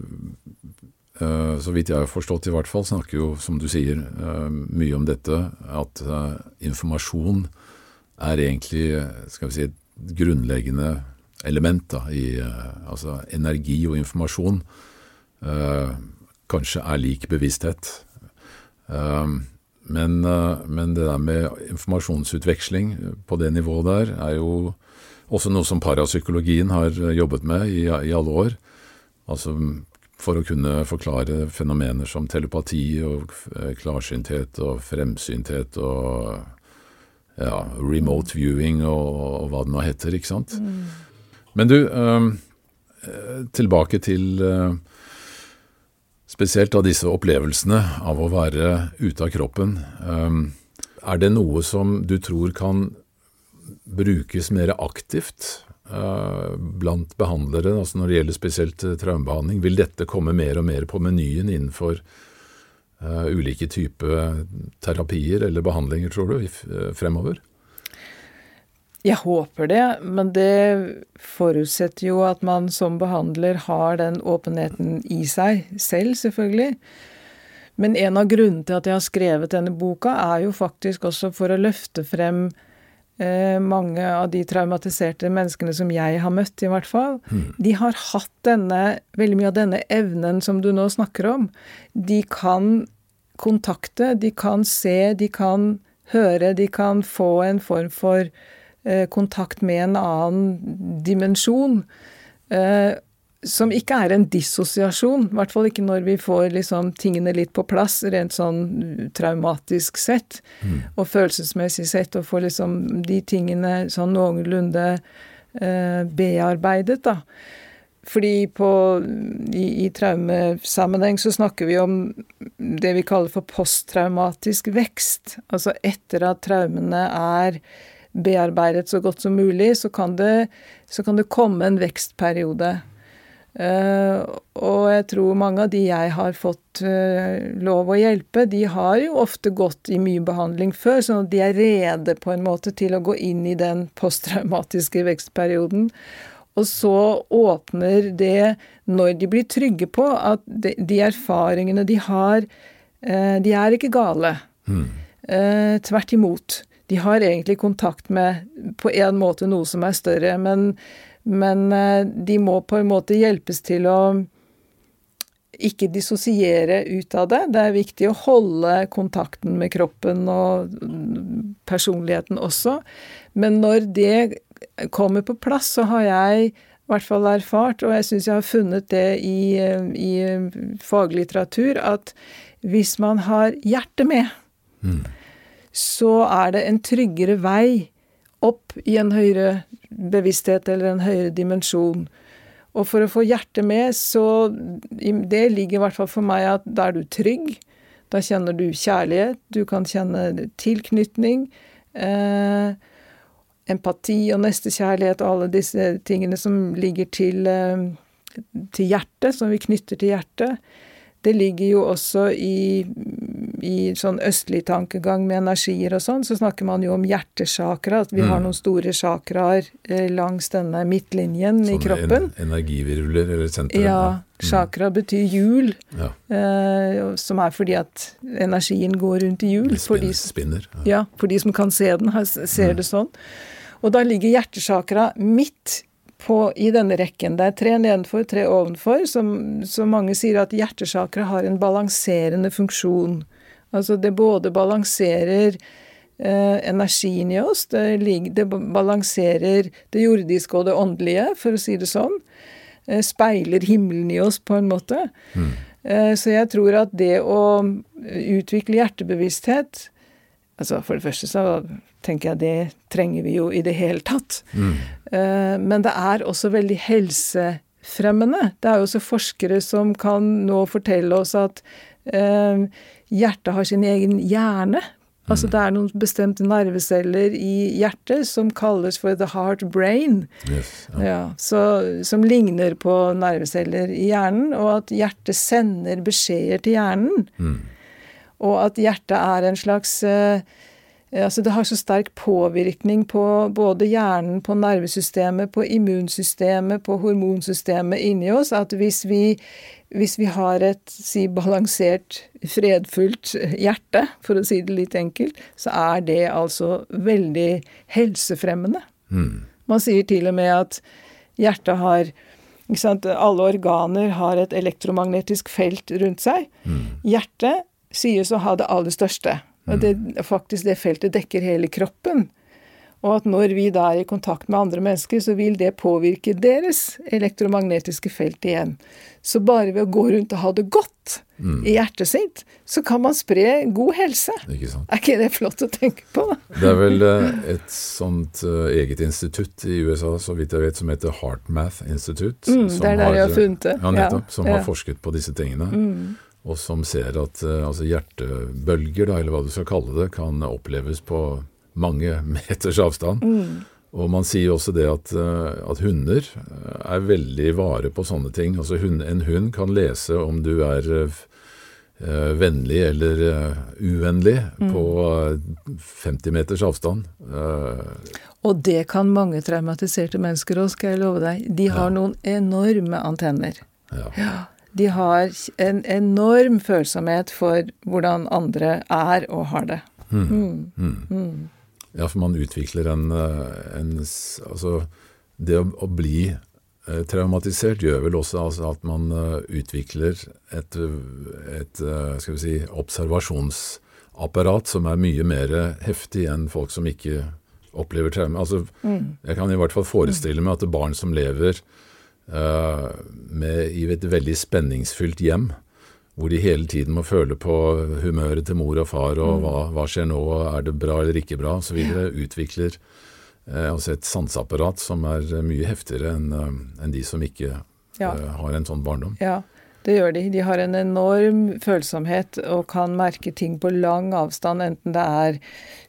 uh, så vidt jeg har forstått i hvert fall, snakker jo, som du sier, uh, mye om dette, at informasjon er egentlig, skal vi si, et grunnleggende element da, i uh, altså energi og informasjon. uh, kanskje er lik bevissthet. Um, men, men det der med informasjonsutveksling på det nivået der er jo også noe som parapsykologien har eh, jobbet med i, i alle år. Altså for å kunne forklare fenomener som telepati og eh, klarsynthet og fremsynthet og ja, remote viewing og, og hva det nå heter, ikke sant. Men du, eh, tilbake til øh, spesielt av disse opplevelsene av å være ute av kroppen. Er det noe som du tror kan brukes mer aktivt øh, blant behandlere, altså når det gjelder spesielt øh, traumebehandling? Vil dette komme mer og mer på menyen innenfor øh, ulike typer terapier eller behandlinger, tror du, øh, fremover? Jeg håper det, men det forutsetter jo at man som behandler har den åpenheten i seg selv, selvfølgelig. Men en av grunnene til at jeg har skrevet denne boka, er jo faktisk også for å løfte frem eh, mange av de traumatiserte menneskene som jeg har møtt, i hvert fall. De har hatt denne, veldig mye av denne evnen som du nå snakker om. De kan kontakte, de kan se, de kan høre, de kan få en form for kontakt med en annen dimensjon. Eh, som ikke er en dissosiasjon, i hvert fall ikke når vi får liksom tingene litt på plass, rent sånn traumatisk sett, og følelsesmessig sett, og får liksom de tingene sånn noenlunde eh, bearbeidet, da. Fordi på, i, i traumesammenheng så snakker vi om det vi kaller for posttraumatisk vekst. Altså etter at traumene er bearbeidet så godt som mulig, så kan det, så kan det komme en vekstperiode. Uh, og jeg tror mange av de jeg har fått uh, lov å hjelpe, de har jo ofte gått i mye behandling før, sånn at de er rede på en måte til å gå inn i den posttraumatiske vekstperioden. Og så åpner det, når de blir trygge på at de, de erfaringene de har, uh, de er ikke gale. Eh, tvert imot. De har egentlig kontakt med på en måte noe som er større, men, men eh, de må på en måte hjelpes til å ikke dissosiere ut av det. Det er viktig å holde kontakten med kroppen og personligheten også. Men når det kommer på plass, så har jeg i hvert fall erfart, og jeg syns jeg har funnet det i, i faglitteratur, at hvis man har hjertet med, så er det en tryggere vei opp i en høyere bevissthet eller en høyere dimensjon. Og for å få hjertet med, så Det ligger i hvert fall for meg at da er du trygg. Da kjenner du kjærlighet, du kan kjenne tilknytning. Eh, empati og nestekjærlighet og alle disse tingene som ligger til, eh, til hjertet, som vi knytter til hjertet. Det ligger jo også i, i sånn østlig tankegang med energier og sånn, så snakker man jo om hjertesakra, at vi har noen store sakraer eh, langs denne midtlinjen i kroppen. En, energivirvler eller sentre. Ja, chakra betyr hjul, ja. eh, som er fordi at energien går rundt i hjul. Det For de, spinner. spinner. Ja. ja, for de som kan se den, ser ser det sånn. Og da ligger hjertesakra midt på, i denne rekken. Det er tre nedenfor, tre ovenfor. Som, som mange sier at hjertesakra har en balanserende funksjon. Altså det både balanserer eh, energien i oss, det, det balanserer det jordiske og det åndelige, for å si det sånn. Eh, speiler himmelen i oss, på en måte. Eh, så jeg tror at det å utvikle hjertebevissthet Altså For det første så tenker jeg det trenger vi jo i det hele tatt. Eh, Men det er også veldig helsefremmende. Det er jo også forskere som kan nå fortelle oss at eh, hjertet har sin egen hjerne, Altså det er noen bestemte nerveceller i hjertet som kalles for the heart brain. Yes, ja. Ja, så, som ligner på nerveceller i hjernen, og at hjertet sender beskjeder til hjernen. Mm. Og at hjertet er en slags eh, Altså det har så sterk påvirkning på både hjernen, på nervesystemet, på immunsystemet, på hormonsystemet inni oss, at hvis vi, hvis vi har et si balansert, fredfullt hjerte, for å si det litt enkelt, så er det altså veldig helsefremmende. Mm. Man sier til og med at hjertet har ikke sant, Alle organer har et elektromagnetisk felt rundt seg. Hjertet sies å ha det aller største. Og det, faktisk det feltet dekker hele kroppen. Og at når vi da er i kontakt med andre mennesker, så vil det påvirke deres elektromagnetiske felt igjen. Så bare ved å gå rundt og ha det godt i hjertet sitt, så kan man spre god helse. Ikke sant. Er ikke det flott å tenke på? da? Det er vel eh, et sånt eh, eget institutt i USA, så vidt jeg vet, som heter HeartMath Institute. Mm, det er der jeg har funnet det. Ja, nettopp. Ja, Som ja. har forsket på disse tingene. Mm. Og som ser at eh, altså hjertebølger, da, eller hva du skal kalle det, kan oppleves på mange meters avstand. Mm. Og man sier også det at, eh, at hunder eh, er veldig vare på sånne ting. Altså hun, En hund kan lese om du er vennlig eller uvennlig Mm. på eh, 50 meters avstand. Og det kan mange traumatiserte mennesker òg, skal jeg love deg. De har Ja. noen enorme antenner. Ja. ja. De har en enorm følsomhet for hvordan andre er og har det. Mm. Mm. Ja, for man utvikler en, eh, en Altså, det å, å bli eh, traumatisert gjør vel også altså, at man eh, utvikler et, et skal vi si, observasjonsapparat som er mye mer heftig enn folk som ikke opplever traume. Altså, Mm. jeg kan i hvert fall forestille meg at barn som lever med, i et veldig spenningsfylt hjem, hvor de hele tiden må føle på humøret til mor og far, og hva, hva skjer nå, er det bra eller ikke bra, osv., utvikler eh, altså et sanseapparat som er mye heftigere enn en de som ikke Ja. eh, har en sånn barndom. Ja, det gjør de. De har en enorm følsomhet og kan merke ting på lang avstand, enten det er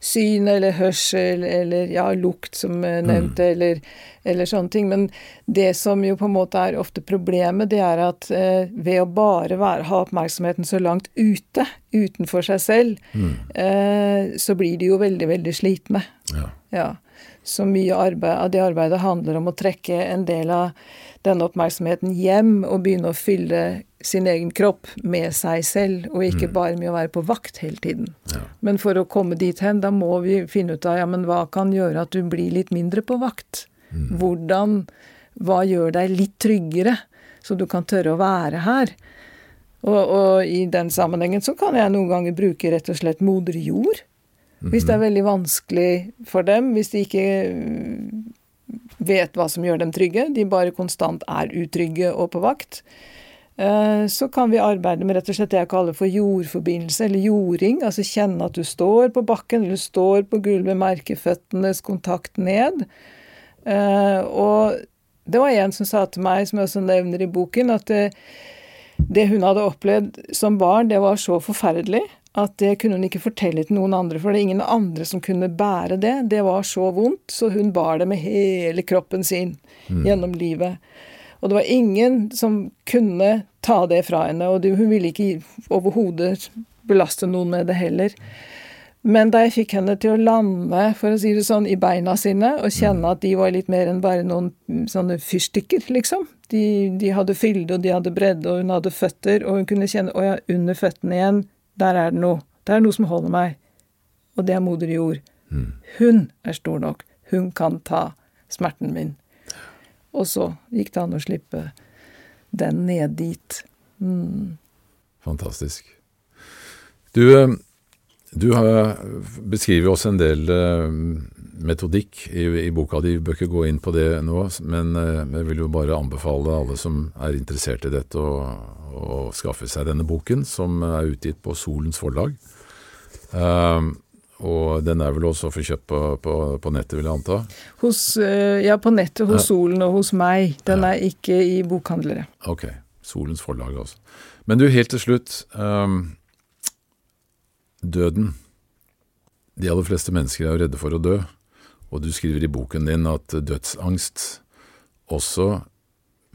syn eller hørsel eller ja, lukt, som nevnt, mm. eller, eller sånne ting. Men det som jo på en måte er ofte problemet, det er at eh, ved å bare være, ha oppmerksomheten så langt ute, utenfor seg selv, eh, så blir de jo veldig, veldig slitne. Ja. Ja. Så mye arbeid, av det arbeidet handler om å trekke en del av denne oppmerksomheten hjem og begynne å fylle sin egen kropp med seg selv, og ikke bare med å være på vakt hele tiden. Ja. Men for å komme dit hen, da må vi finne ut av ja, men hva kan gjøre at du blir litt mindre på vakt? Hvordan Hva gjør deg litt tryggere, så du kan tørre å være her? Og, og i den sammenhengen så kan jeg noen ganger bruke rett og slett moder jord. Hvis det er veldig vanskelig for dem, hvis de ikke mm, vet hva som gjør dem trygge, de bare konstant er utrygge og på vakt, eh, så kan vi arbeide med rett og slett det jeg kaller for jordforbindelse, eller jording. Altså kjenne at du står på bakken, eller du står på gulvet, merke føttenes kontakt ned. Eh, Og det var en som sa til meg, som jeg også nevner i boken, at det, det hun hadde opplevd som barn, det var så forferdelig at det kunne hun ikke fortelle til noen andre, for det er ingen andre som kunne bære det. Det var så vondt, så hun bar det med hele kroppen sin gjennom livet. Og det var ingen som kunne ta det fra henne, og hun ville ikke overhodet belaste noen med det heller. Men da jeg fikk henne til å lande, for å si det sånn, i beina sine, og kjenne at de var litt mer enn bare noen mm, sånne fyrstikker, liksom. De, de hadde fylde, og de hadde bredde, og hun hadde føtter, og hun kunne kjenne Å ja, under føttene igjen, der er det noe. Det er noe som holder meg. Og det er moder jord. Hun er stor nok. Hun kan ta smerten min. Og så gikk det an å slippe den ned dit. Mm. Fantastisk. Du, eh, du har beskriver også en del eh, metodikk i, i boka di. Bør ikke gå inn på det nå, men eh, jeg vil jo bare anbefale alle som er interessert i dette, å, å skaffe seg denne boken, som er utgitt på Solens forlag. Eh, og den er vel også å få kjøpt på, på, på nettet, vil jeg anta? Hos, eh, ja, på nettet hos Ja. Solen og hos meg. Den Ja. er ikke i bokhandlere. Ok, Solens forlag altså. Men du, helt til slutt. Um, døden. de aller fleste mennesker er jo redde for å dø, og du skriver i boken din at dødsangst også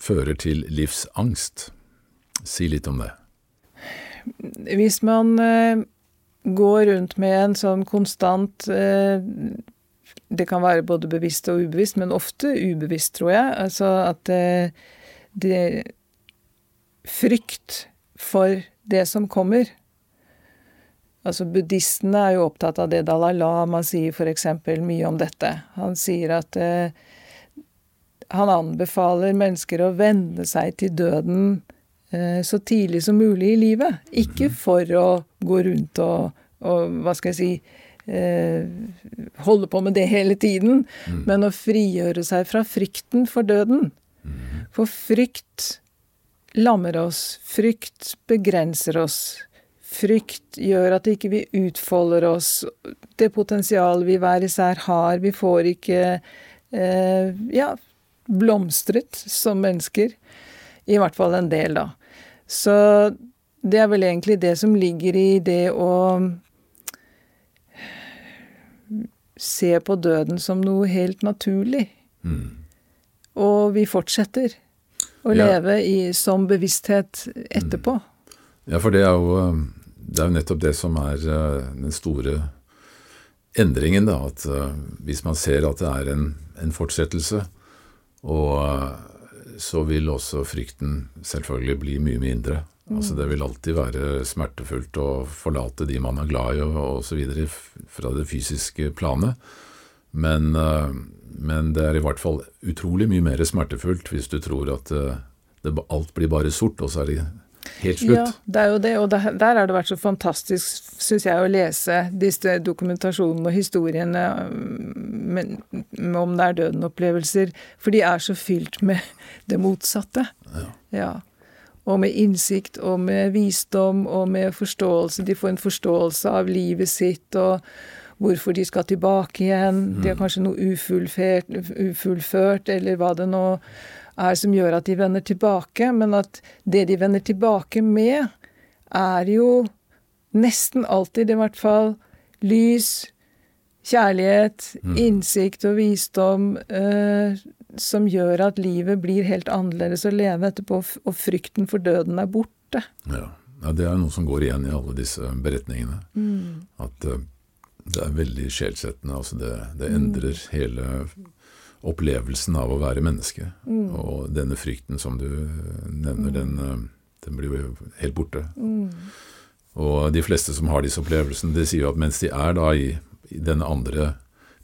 fører til livsangst. Si litt om det. Hvis man eh, går rundt med en sånn konstant eh, Det kan være både bevisst og ubevisst, men ofte ubevisst, tror jeg. Altså at det, det Frykt for det som kommer. Altså Buddhistene er jo opptatt av det Dalai Lama sier f.eks. mye om dette. Han sier at eh, han anbefaler mennesker å venne seg til døden eh, så tidlig som mulig i livet. Ikke mhm. for å gå rundt og, og hva skal jeg si eh, holde på med det hele tiden, mm. men å frigjøre seg fra frykten for døden. Mm. For frykt lammer oss. Frykt begrenser oss. Frykt gjør at ikke vi utfolder oss. Det potensialet vi hver især har. Vi får ikke eh, ja, blomstret som mennesker. I hvert fall en del, da. Så det er vel egentlig det som ligger i det å se på døden som noe helt naturlig. Mm. Og vi fortsetter å ja. leve i, som bevissthet etterpå. Mm. Ja, for det er, jo, det er jo nettopp det som er eh, den store endringen, da. At uh, hvis man ser at det er en, en fortsettelse, og uh, så vil også frykten selvfølgelig bli mye mindre. Mm. Altså Det vil alltid være smertefullt å forlate de man er glad i og osv. fra det fysiske planet. Men, men, det er i hvert fall utrolig mye mer smertefullt hvis du tror at det, alt blir bare sort, og så er det helt slutt. Ja, det er jo det, og der, der har det vært så fantastisk, syns jeg, å lese disse dokumentasjonene og historiene med, med om det er døden-opplevelser, for de er så fylt med det motsatte. Ja. ja. Og med innsikt og med visdom og med forståelse. De får en forståelse av livet sitt og hvorfor de skal tilbake igjen. De har mm. kanskje noe ufullført, eller hva det nå er som gjør at de vender tilbake, men at det de vender tilbake med, er jo nesten alltid, i hvert fall, lys, kjærlighet, mm. innsikt og visdom eh, som gjør at livet blir helt annerledes å leve etterpå, og frykten for døden er borte. Ja, ja det er noe som går igjen i alle disse beretningene. Mm. At eh, det er veldig sjelsettende. Altså det, det endrer mm. hele opplevelsen av å være menneske. Mm. Og denne frykten som du nevner, mm. den, eh, den, blir jo helt borte. Mm. Og de fleste som har disse opplevelsene, de sier jo at mens de er da i, i denne andre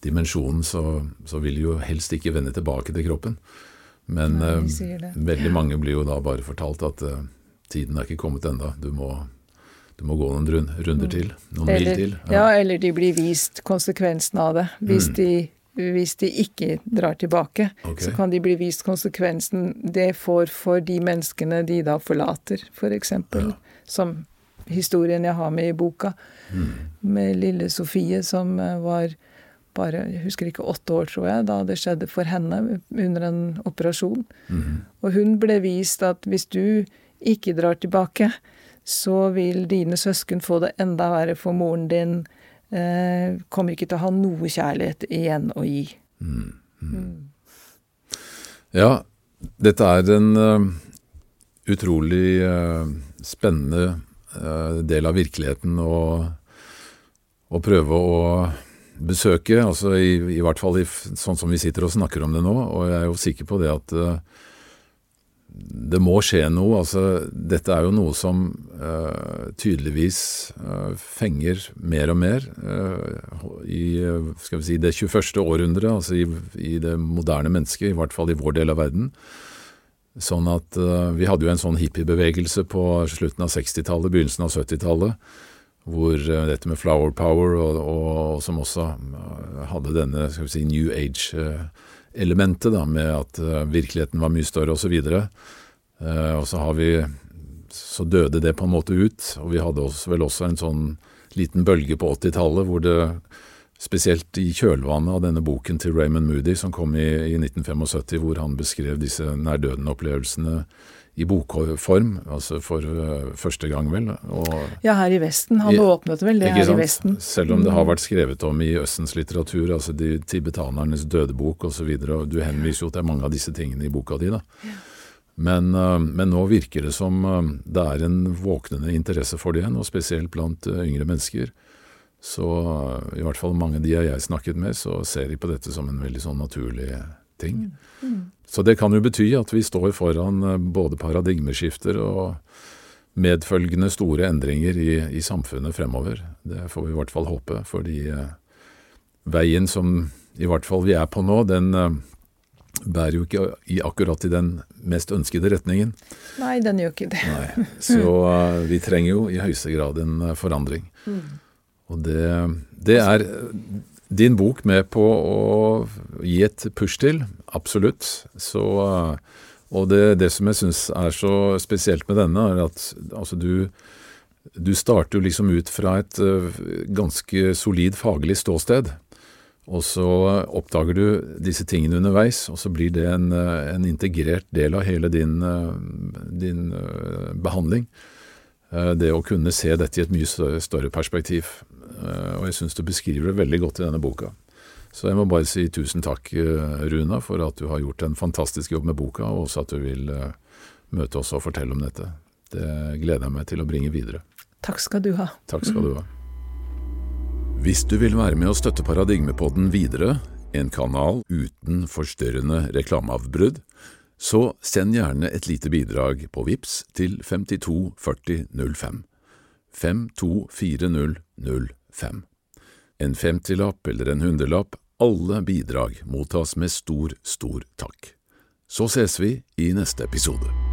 dimensjonen, så, så, vil de jo helst ikke vende tilbake til kroppen. Men Nei, uh, veldig mange blir jo da bare fortalt at uh, tiden er ikke kommet enda. Du må, du må gå noen runder mm. til. Noen eller, mil til. Ja. ja. eller de blir vist konsekvensen av det. Hvis mm. de hvis de ikke drar tilbake, okay. så kan de bli vist konsekvensen det får for de menneskene de da forlater, f.eks. For ja. Som historien jeg har med i boka, mm. med lille Sofie som eh, var bare jeg husker ikke åtte år, tror jeg, da det skjedde for henne under en operasjon. Mm. Og hun ble vist at hvis du ikke drar tilbake, så vil dine søsken få det enda verre for moren din kommer ikke til å ha noe kjærlighet igjen å gi. Mm. Mm. Ja, dette er en uh, utrolig uh, spennende uh, del av virkeligheten å, å, prøve å besøke. altså i, i hvert fall i, sånn som vi sitter og snakker om det nå. Og jeg er jo sikker på det at det må skje noe. altså Dette er jo noe som uh, tydeligvis uh, fenger mer og mer uh, i si, det 21. århundret, altså i, i, det moderne mennesket, i hvert fall i vår del av verden. Sånn at Vi hadde jo en sånn hippiebevegelse på slutten av 60-tallet, begynnelsen av 70-tallet, hvor dette med flower power, og, og, og som også hadde denne si, new age-elementet, da, med at virkeligheten var mye større osv. Og, så Uh, og så har vi Så døde det på en måte ut, og vi hadde også, vel også en sånn liten bølge på 80-tallet hvor det spesielt i kjølvannet av denne boken til Raymond Moody som kom i, i 1975, hvor han beskrev disse nær-døden-opplevelsene i bokform, altså for uh, første gang, vel. Ja, her i Vesten. Han åpnet vel det her sant? i Vesten. Selv om det har mm. vært skrevet om i Østens litteratur, altså de tibetanernes dødebok osv., du henviser jo til mange av disse tingene i boka di. da. Ja. Men, uh, men, nå virker det som uh, det er en våknende interesse for det igjen, og spesielt blant yngre mennesker. Så i hvert fall mange av de jeg snakket med, så ser de på dette som en veldig sånn naturlig ting. Mm. Mm. Så det kan jo bety at vi står foran eh, både paradigmeskifter og medfølgende store endringer i, i samfunnet fremover. Det får vi i hvert fall håpe, fordi eh, veien som i hvert fall vi er på nå, den eh, bærer jo ikke i akkurat i den mest ønskede retningen. Nei, den gjør ikke det. Nei, Så vi trenger jo i høyeste grad en forandring. Mm. Og det, det, er din bok med på å gi et push til, absolutt. Så, og det, det, som jeg syns er så spesielt med denne, er at altså du, du starter jo liksom ut fra et uh, ganske solid faglig ståsted. Og så oppdager du disse tingene underveis, og så blir det en, en integrert del av hele din, din uh, behandling. Det å kunne se dette i et mye større perspektiv. Eh, og jeg syns du beskriver det veldig godt i denne boka. Så jeg må bare si tusen takk, eh, Runa, for at du har gjort en fantastisk jobb med boka, og også at du vil eh, møte oss og fortelle om dette. Det gleder jeg meg til å bringe videre. Takk skal du ha. Takk skal du ha. Hvis du vil være med å støtte Paradigmepodden videre, en kanal uten forstyrrende reklameavbrudd, så send gjerne et lite bidrag på VIPS til 524005. 524005 fem. En femtilapp eller en hundrelapp, alle bidrag mottas med stor, stor takk. Så ses vi i neste episode.